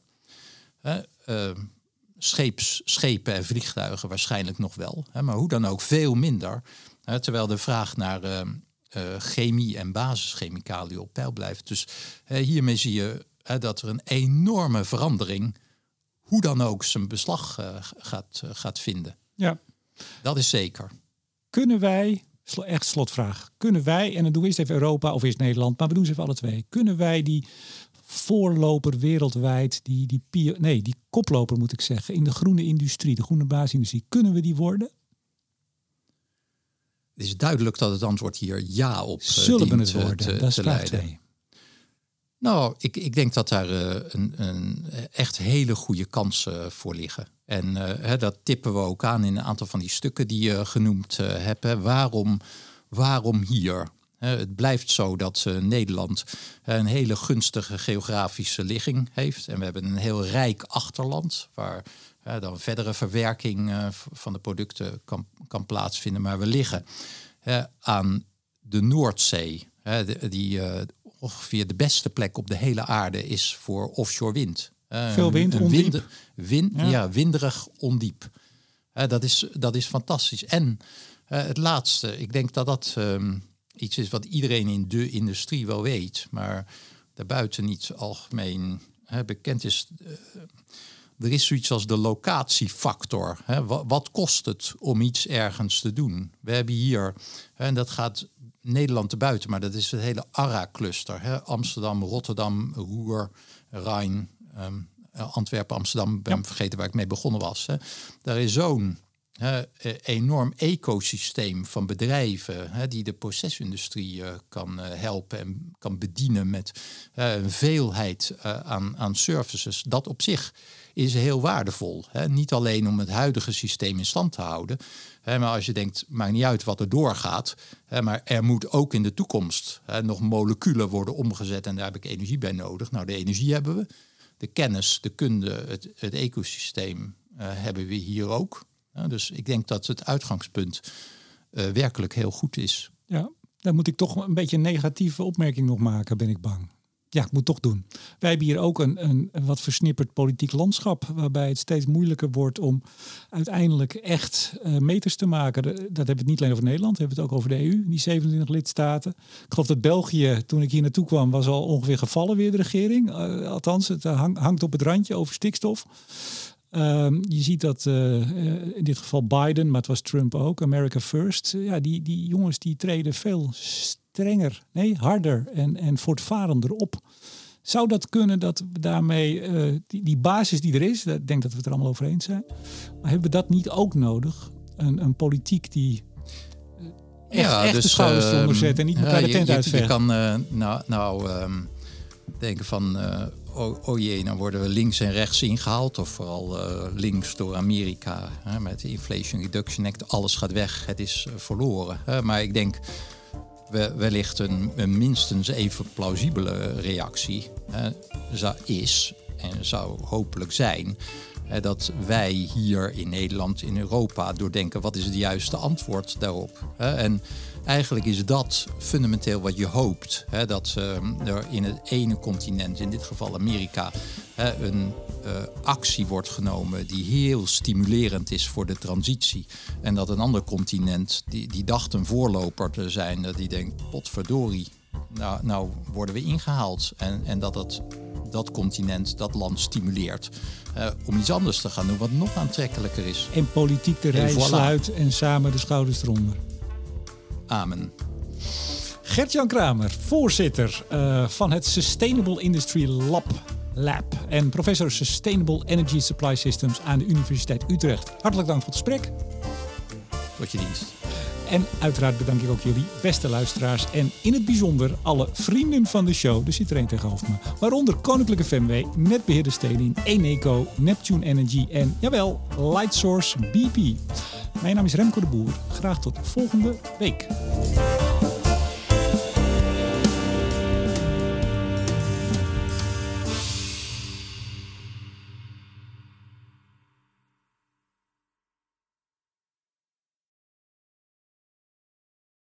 Uh, scheeps, schepen en vliegtuigen waarschijnlijk nog wel. maar hoe dan ook veel minder. terwijl de vraag naar chemie en basischemicaliën op peil blijft. Dus hiermee zie je dat er een enorme verandering, hoe dan ook, zijn beslag gaat, gaat vinden. Ja. Dat is zeker. Kunnen wij, echt slotvraag, kunnen wij, en dan doen we eerst even Europa of eerst Nederland, maar we doen ze even alle twee. Kunnen wij die voorloper wereldwijd, die, die, nee, die koploper moet ik zeggen, in de groene industrie, de groene basisindustrie, kunnen we die worden? Het is duidelijk dat het antwoord hier ja op uh, Zullen we het worden? Te, dat is te leiden. Nou, ik, ik denk dat daar uh, een, een, echt hele goede kansen voor liggen. En uh, dat tippen we ook aan in een aantal van die stukken die je genoemd hebt. Waarom, waarom hier? Het blijft zo dat Nederland een hele gunstige geografische ligging heeft. En we hebben een heel rijk achterland waar dan verdere verwerking uh, van de producten kan, kan plaatsvinden. Maar we liggen aan de Noordzee, die uh, ongeveer de beste plek op de hele aarde is voor offshore wind. Veel wind, een, wind, wind ja. winderig, ondiep. dat, is, dat is fantastisch. En het laatste, ik denk dat dat um, iets is wat iedereen in de industrie wel weet, maar daarbuiten niet algemeen bekend is. Er is zoiets als de locatiefactor. Hè? Wat, wat, kost het om iets ergens te doen? We hebben hier, en dat gaat Nederland te buiten, maar dat is het hele ARA-cluster. Amsterdam, Rotterdam, Roer, Rijn, um, Antwerpen, Amsterdam, ben ja. vergeten waar ik mee begonnen was. Hè? Daar is zo'n uh, enorm ecosysteem van bedrijven hè, die de procesindustrie uh, kan uh, helpen en kan bedienen met een veelheid aan, aan services. Dat op zich is heel waardevol. Hè? Niet alleen om het huidige systeem in stand te houden, hè, maar als je denkt, maakt niet uit wat er doorgaat, hè, maar er moet ook in de toekomst nog moleculen worden omgezet en daar heb ik energie bij nodig. Nou, de energie hebben we, de kennis, de kunde, het, het ecosysteem hebben we hier ook. dus ik denk dat het uitgangspunt uh, werkelijk heel goed is. Ja, dan moet ik toch een beetje een negatieve opmerking nog maken, ben ik bang ja, ik moet toch doen. Wij hebben hier ook een, een, wat versnipperd politiek landschap, waarbij het steeds moeilijker wordt om uiteindelijk echt uh, meters te maken. Dat hebben we het niet alleen over Nederland, we hebben het ook over de EU, die 27 lidstaten. Ik geloof dat België, toen ik hier naartoe kwam, was al ongeveer gevallen weer de regering. Uh, althans, het hang, hangt op het randje over stikstof. Ehm, je ziet dat uh, in dit geval Biden, maar het was Trump ook, America First. ja, die, die jongens die treden veel strenger, nee, harder en, en voortvarender op. Zou dat kunnen dat we daarmee uh, die, die basis die er is, ik denk dat we het er allemaal over eens zijn, maar hebben we dat niet ook nodig? Een, een politiek die echt, ja, echt dus, de schouders uh, eronder zet en niet elkaar ja, de tent je, je, kan nou, nou um, denken van oh, oh, jee, dan worden we links en rechts ingehaald. Of vooral links door Amerika hè, met de Inflation Reduction Act. Alles gaat weg, het is verloren. Hè. Maar ik denk wellicht een, minstens even plausibele reactie hè, is en zou hopelijk zijn dat wij hier in Nederland, in Europa, doordenken wat is het juiste antwoord daarop. En eigenlijk is dat fundamenteel wat je hoopt. Dat ehm, er in het ene continent, in dit geval Amerika, een uh, actie wordt genomen die heel stimulerend is voor de transitie. En dat een ander continent, die, die dacht een voorloper te zijn, dat die denkt, potverdorie, nou, nou worden we ingehaald. En, en dat het, dat continent, dat land stimuleert uh, om iets anders te gaan doen wat nog aantrekkelijker is. En politiek de rij sluit en samen de schouders eronder. Amen. Gert-Jan Kramer, voorzitter uh, van het Sustainable Industry Lab, Lab en professor Sustainable Energy Supply Systems aan de Universiteit Utrecht. Hartelijk dank voor het gesprek. Tot je dienst. En uiteraard bedank ik ook jullie beste luisteraars en in het bijzonder alle vrienden van de show. Er zit er één me. Waaronder Koninklijke FMW, Netbeheerder Stedin, Eneco, Neptune Energy en, jawel, Lightsource BP. Mijn naam is Remco de Boer. Graag tot volgende week.